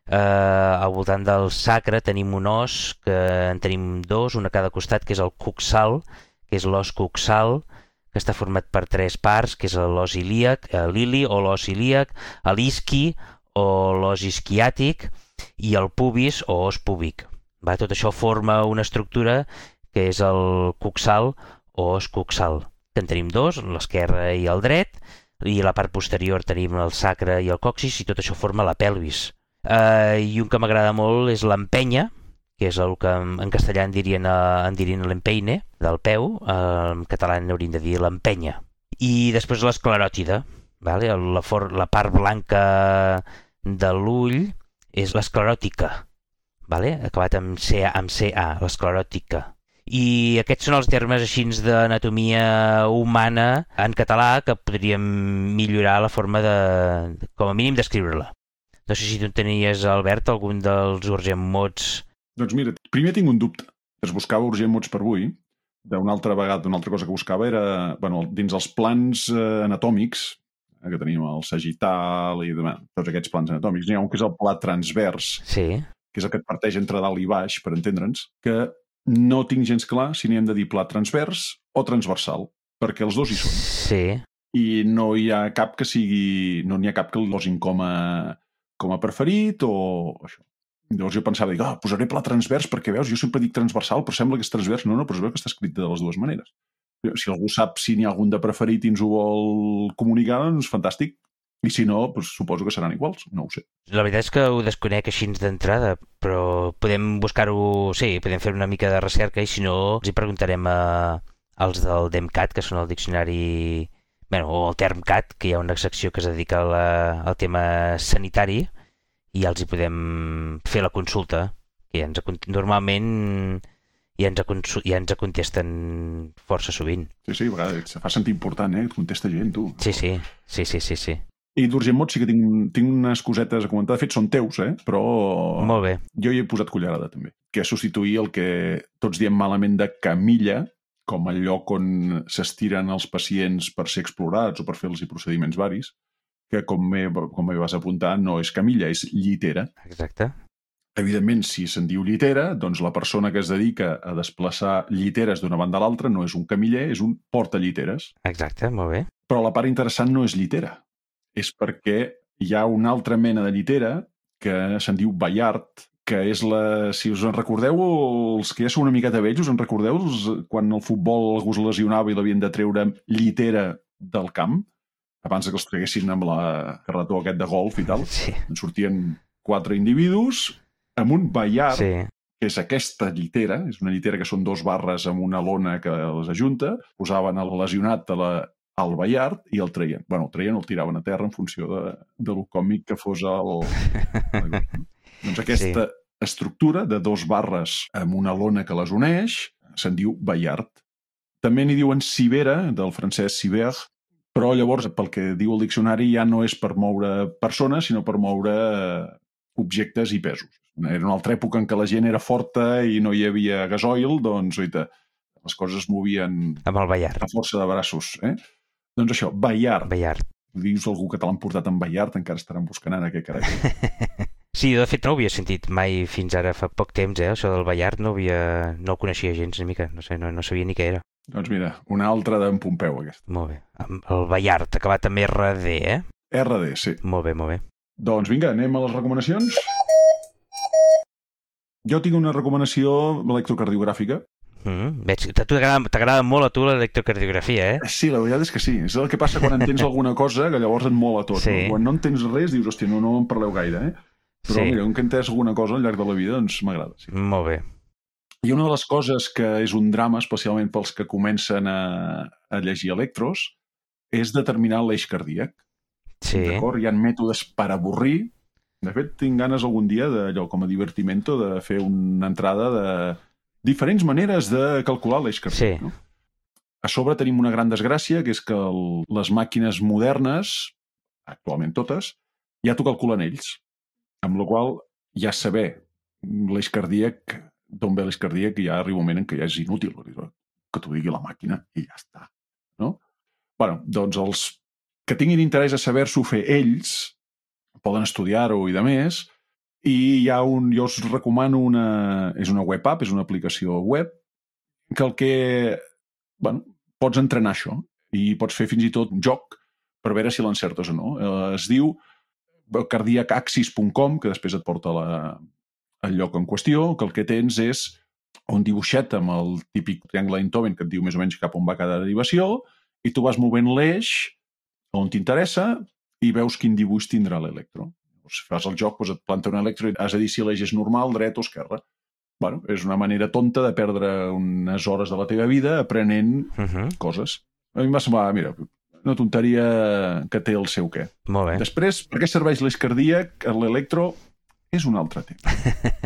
eh, al voltant del sacre tenim un os, que en tenim dos, un a cada costat, que és el coxal, que és l'os coxal, que està format per tres parts, que és l'os ilíac, eh, l'ili o l'os ilíac, l'isqui o l'os isquiàtic i el pubis o os púbic. Va? Tot això forma una estructura que és el coxal o os coxal, en tenim dos, l'esquerre i el dret, i a la part posterior tenim el sacre i el coxis, i tot això forma la pelvis. Uh, I un que m'agrada molt és l'empenya, que és el que en, castellà en dirien, uh, en dirien l'empeine, del peu, uh, en català en hauríem de dir l'empenya. I després l'escleròtida, vale? la, for, la part blanca de l'ull és l'escleròtica, vale? acabat amb CA, amb CA, l'escleròtica. I aquests són els termes així d'anatomia humana en català que podríem millorar la forma de, com a mínim, d'escriure-la. No sé si tu en tenies, Albert, algun dels urgent mots... Doncs mira, primer tinc un dubte. Es buscava urgent mots per avui. D'una altra vegada, una altra cosa que buscava era, bueno, dins els plans eh, anatòmics, eh, que tenim el sagittal i demà, tots aquests plans anatòmics, n'hi ha un que és el pla transvers, Sí, que és el que et parteix entre dalt i baix, per entendre'ns, que no tinc gens clar si n'hi hem de dir pla transvers o transversal, perquè els dos hi són. Sí. I no hi ha cap que sigui... No n'hi ha cap que el posin com a, com a preferit o això. Llavors jo pensava, dic, ah, posaré pla transvers perquè, veus, jo sempre dic transversal, però sembla que és transvers. No, no, però es veu que està escrit de les dues maneres. Si algú sap si n'hi ha algun de preferit i ens ho vol comunicar, doncs fantàstic. I si no, doncs suposo que seran iguals, no ho sé. La veritat és que ho desconec així d'entrada, però podem buscar-ho... Sí, podem fer una mica de recerca i si no, els hi preguntarem a, als del DEMCAT, que són el diccionari... bueno, o el TermCat, que hi ha una secció que es dedica a la, al tema sanitari, i ja els hi podem fer la consulta, que ja ens, normalment ja ens, ja ens contesten força sovint. Sí, sí, a vegades se fa sentir important, eh? Et contesta gent, tu. Sí, sí, sí, sí, sí. sí. I d'Urgent Mot sí que tinc, tinc unes cosetes a comentar. De fet, són teus, eh? Però... Molt bé. Jo hi he posat cullerada, també. Que és substituir el que tots diem malament de camilla, com el lloc on s'estiren els pacients per ser explorats o per fer-los procediments varis, que, com me, com me vas apuntar, no és camilla, és llitera. Exacte. Evidentment, si se'n diu llitera, doncs la persona que es dedica a desplaçar lliteres d'una banda a l'altra no és un camiller, és un portalliteres. Exacte, molt bé. Però la part interessant no és llitera és perquè hi ha una altra mena de llitera que se'n diu Bayard, que és la... Si us en recordeu, els que ja són una miqueta vells, us en recordeu els, quan el futbol algú es lesionava i l'havien de treure llitera del camp, abans que els treguessin amb la carretó aquest de golf i tal, sí. en sortien quatre individus amb un Bayard, sí. que és aquesta llitera, és una llitera que són dos barres amb una lona que les ajunta, posaven el lesionat a la al Ballard i el treien. bueno, el treien o el tiraven a terra en funció de, de lo còmic que fos el... doncs aquesta sí. estructura de dos barres amb una lona que les uneix se'n diu Ballard. També n'hi diuen cibera, del francès ciber, però llavors, pel que diu el diccionari, ja no és per moure persones, sinó per moure objectes i pesos. Era una altra època en què la gent era forta i no hi havia gasoil, doncs, oita, les coses es movien amb el Ballard. a força de braços. Eh? Doncs això, Bayard. Bayard. Dius algú que te l'han portat en Bayard, encara estaran buscant ara què carai. sí, de fet no ho havia sentit mai fins ara fa poc temps, eh? Això del Bayard no, havia... no el coneixia gens una mica, no sé, no, no sabia ni què era. Doncs mira, una altra d'en Pompeu, aquesta. Molt bé. El Bayard, acabat amb RD, eh? RD, sí. Molt bé, molt bé. Doncs vinga, anem a les recomanacions. Jo tinc una recomanació electrocardiogràfica Mm, veig que t'agrada molt a tu l'electrocardiografia, eh? Sí, la veritat és que sí. És el que passa quan entens alguna cosa que llavors et mola tot. Sí. No? Quan no entens res dius, hòstia, no, no en parleu gaire, eh? Però sí. mira, un que entès alguna cosa al llarg de la vida, doncs m'agrada. Sí. Molt bé. I una de les coses que és un drama, especialment pels que comencen a, a llegir electros, és determinar l'eix cardíac. Sí. D'acord? Hi ha mètodes per avorrir. De fet, tinc ganes algun dia, d'allò com a divertimento, de fer una entrada de diferents maneres de calcular l'eix cardíac. Sí. No? A sobre tenim una gran desgràcia, que és que el, les màquines modernes, actualment totes, ja t'ho calculen ells. Amb la qual ja saber l'eix cardíac, d'on ve l'eix cardíac, ja arriba un moment en què ja és inútil que t'ho digui la màquina i ja està. No? bueno, doncs els que tinguin interès a saber-s'ho fer ells poden estudiar-ho i de més, i hi ha un, jo us recomano una... És una web app, és una aplicació web, que el que... Bueno, pots entrenar això i pots fer fins i tot un joc per veure si l'encertes o no. Eh, es diu cardiacaxis.com, que després et porta la, el lloc en qüestió, que el que tens és un dibuixet amb el típic triangle d'Intoven que et diu més o menys cap on va cada derivació i tu vas movent l'eix on t'interessa i veus quin dibuix tindrà l'electro si fas el joc, doncs et planta un electro i has de dir si l'eix és normal, dret o esquerra. Bueno, és una manera tonta de perdre unes hores de la teva vida aprenent uh -huh. coses. A mi m'ha semblat, mira, una tonteria que té el seu què. Molt bé. Després, per què serveix l'eix cardíac? L'electro és un altre tema.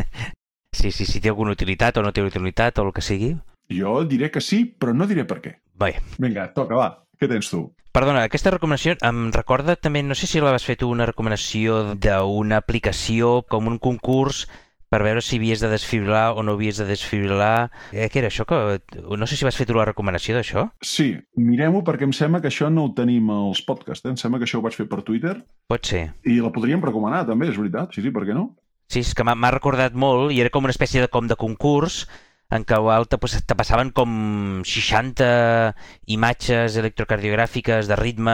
sí, sí, si té alguna utilitat o no té utilitat o el que sigui. Jo diré que sí, però no diré per què. Bé. Vinga, toca, va. Què tens tu? Perdona, aquesta recomanació em recorda també, no sé si la vas fer tu, una recomanació d'una aplicació com un concurs per veure si havies de desfibrilar o no havies de desfibrilar. Eh, què era això? Que... No sé si vas fer tu la recomanació d'això. Sí, mirem-ho perquè em sembla que això no ho tenim als podcasts. Eh? Em sembla que això ho vaig fer per Twitter. Pot ser. I la podríem recomanar també, és veritat. Sí, sí, per què no? Sí, és que m'ha recordat molt i era com una espècie de com de concurs en què te, pues, te passaven com 60 imatges electrocardiogràfiques de ritme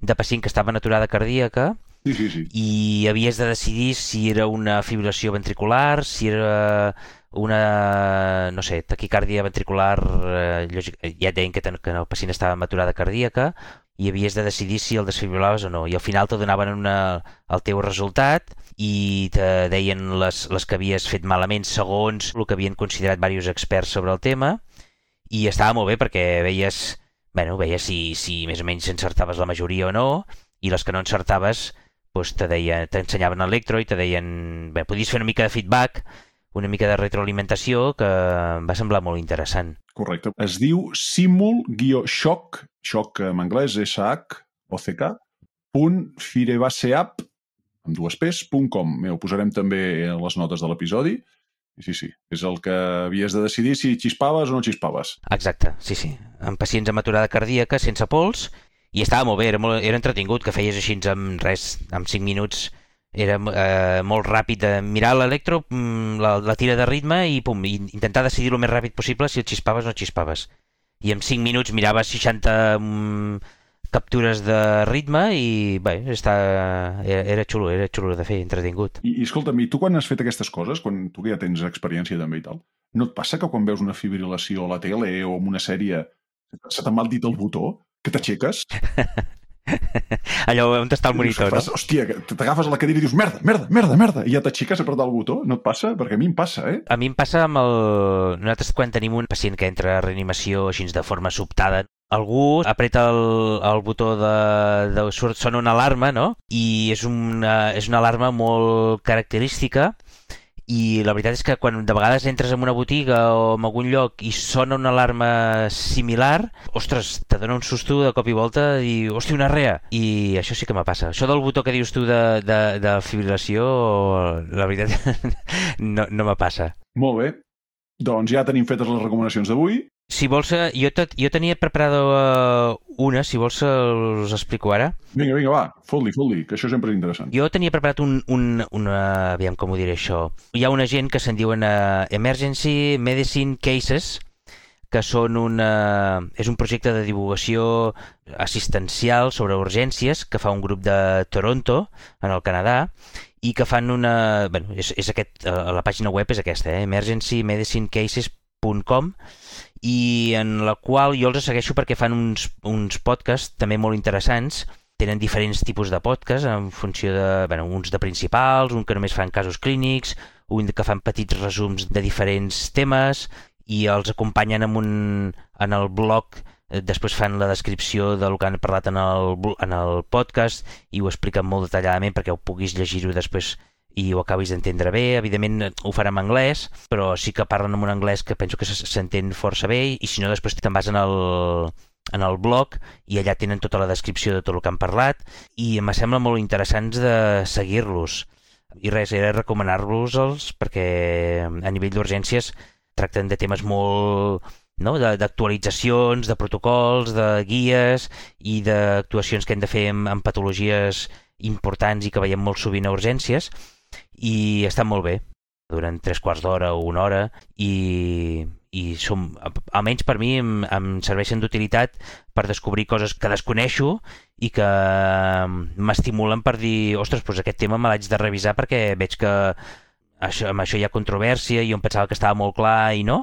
de pacient que estava en aturada cardíaca Sí, sí, sí. i havies de decidir si era una fibrilació ventricular, si era una, no sé, taquicàrdia ventricular, eh, lògic, ja et deien que, ten, que el pacient estava en aturada cardíaca i havies de decidir si el desfibrilaves o no. I al final te donaven una, el teu resultat i te deien les, les que havies fet malament segons el que havien considerat diversos experts sobre el tema i estava molt bé perquè veies, bueno, veies si, si més o menys encertaves la majoria o no i les que no encertaves doncs te deien, t'ensenyaven electro i te deien, bé, podies fer una mica de feedback, una mica de retroalimentació que em va semblar molt interessant. Correcte. Es diu simul-shock, shock en anglès, S-H-O-C-K, punt firebaseap, amb dues pes, punt com. Ho posarem també a les notes de l'episodi. Sí, sí, és el que havies de decidir si xispaves o no xispaves. Exacte, sí, sí. En pacients amb aturada cardíaca sense pols i estava molt bé, era, molt, era entretingut, que feies així amb res, amb 5 minuts era eh, molt ràpid de mirar l'electro, mm, la, la tira de ritme i pum, i intentar decidir el més ràpid possible si el xispaves o no xispaves. I en 5 minuts miraves 60 mm, captures de ritme i bé, està, era, era xulo, era xulo de fer, entretingut. I, i escolta'm, i tu quan has fet aquestes coses, quan tu ja tens experiència també i tal, no et passa que quan veus una fibrilació a la tele o en una sèrie se t'ha mal dit el botó? Que t'aixeques? Allò on està el monitor, fas, no? Hòstia, t'agafes a la cadira i dius merda, merda, merda, merda, i ja t'aixeques a apretar el botó? No et passa? Perquè a mi em passa, eh? A mi em passa amb el... Nosaltres quan tenim un pacient que entra a reanimació així de forma sobtada, algú apreta el, el botó de, de... Surt, sona una alarma, no? I és una, és una alarma molt característica i la veritat és que quan de vegades entres en una botiga o en algun lloc i sona una alarma similar, ostres, te dona un susto de cop i volta i, hòstia, una rea. I això sí que me passa. Això del botó que dius tu de, de, de fibrilació, la veritat, no, no me passa. Molt bé. Doncs ja tenim fetes les recomanacions d'avui. Si vols, eh, jo, tot, jo tenia preparada uh, una, si vols uh, us explico ara. Vinga, vinga, va, fot-li, fot-li, que això sempre és interessant. Jo tenia preparat un, un, una... Aviam com ho diré això. Hi ha una gent que se'n diuen uh, Emergency Medicine Cases, que són una, és un projecte de divulgació assistencial sobre urgències que fa un grup de Toronto, en el Canadà, i que fan una... Bueno, és, és aquest, la pàgina web és aquesta, eh? emergencymedicinecases.com i en la qual jo els segueixo perquè fan uns, uns podcasts també molt interessants. Tenen diferents tipus de podcast en funció de, bueno, uns de principals, un que només fan casos clínics, un que fan petits resums de diferents temes i els acompanyen en, un, en el blog. Després fan la descripció del que han parlat en el, en el podcast i ho expliquen molt detalladament perquè ho puguis llegir-ho després i ho acabis d'entendre bé. Evidentment ho farà en anglès, però sí que parlen en un anglès que penso que s'entén força bé i si no després te'n vas en el, en el blog i allà tenen tota la descripció de tot el que han parlat i em sembla molt interessants de seguir-los. I res, era recomanar-los-els perquè a nivell d'urgències tracten de temes molt no? d'actualitzacions, de, protocols, de guies i d'actuacions que hem de fer amb patologies importants i que veiem molt sovint a urgències i estan molt bé. Durant tres quarts d'hora o una hora i, i som, almenys per mi em, em serveixen d'utilitat per descobrir coses que desconeixo i que m'estimulen per dir ostres, doncs aquest tema me l'haig de revisar perquè veig que això, amb això hi ha controvèrsia i jo em pensava que estava molt clar i no.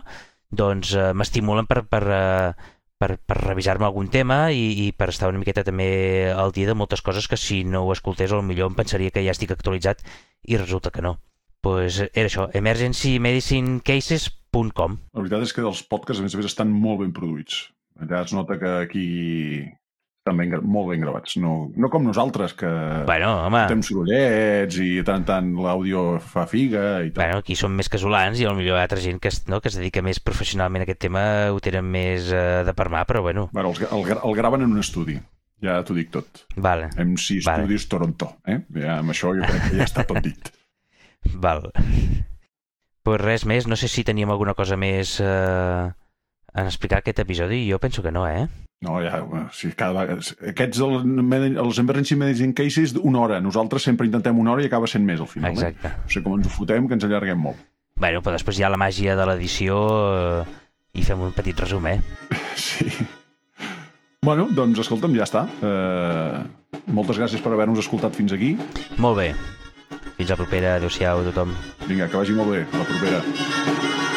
Doncs eh, m'estimulen per, per, eh, per, per revisar-me algun tema i, i per estar una miqueta també al dia de moltes coses que si no ho escoltés millor em pensaria que ja estic actualitzat i resulta que no. pues era això, emergencymedicinecases.com La veritat és que els podcasts, a més a més, estan molt ben produïts. Allà es nota que aquí estan ben, molt ben gravats. No, no com nosaltres, que bueno, home. fem sorollets i tant tant l'àudio fa figa i tal. Bueno, aquí som més casolans i potser hi ha altra gent que es, no, que es dedica més professionalment a aquest tema ho tenen més uh, de per mà, però bueno. bueno el, el, el graven en un estudi. Ja t'ho dic tot. Vale. MC vale. Studios Toronto. Eh? Ja, amb això jo crec que ja està tot dit. Val. Pues res més, no sé si teníem alguna cosa més eh, en explicar aquest episodi? Jo penso que no, eh? No, ja, bueno, sí, cada vegada... Aquests, el, els Emergency Medicine Cases, una hora. Nosaltres sempre intentem una hora i acaba sent més al final. Exacte. Eh? No sé com ens ho fotem, que ens allarguem molt. Bueno, però després hi ha la màgia de l'edició eh, i fem un petit resum, eh? Sí. Bueno, doncs escolta'm, ja està. Uh, moltes gràcies per haver-nos escoltat fins aquí. Molt bé. Fins la propera. Adéu-siau a tothom. Vinga, que vagi molt bé. A la propera.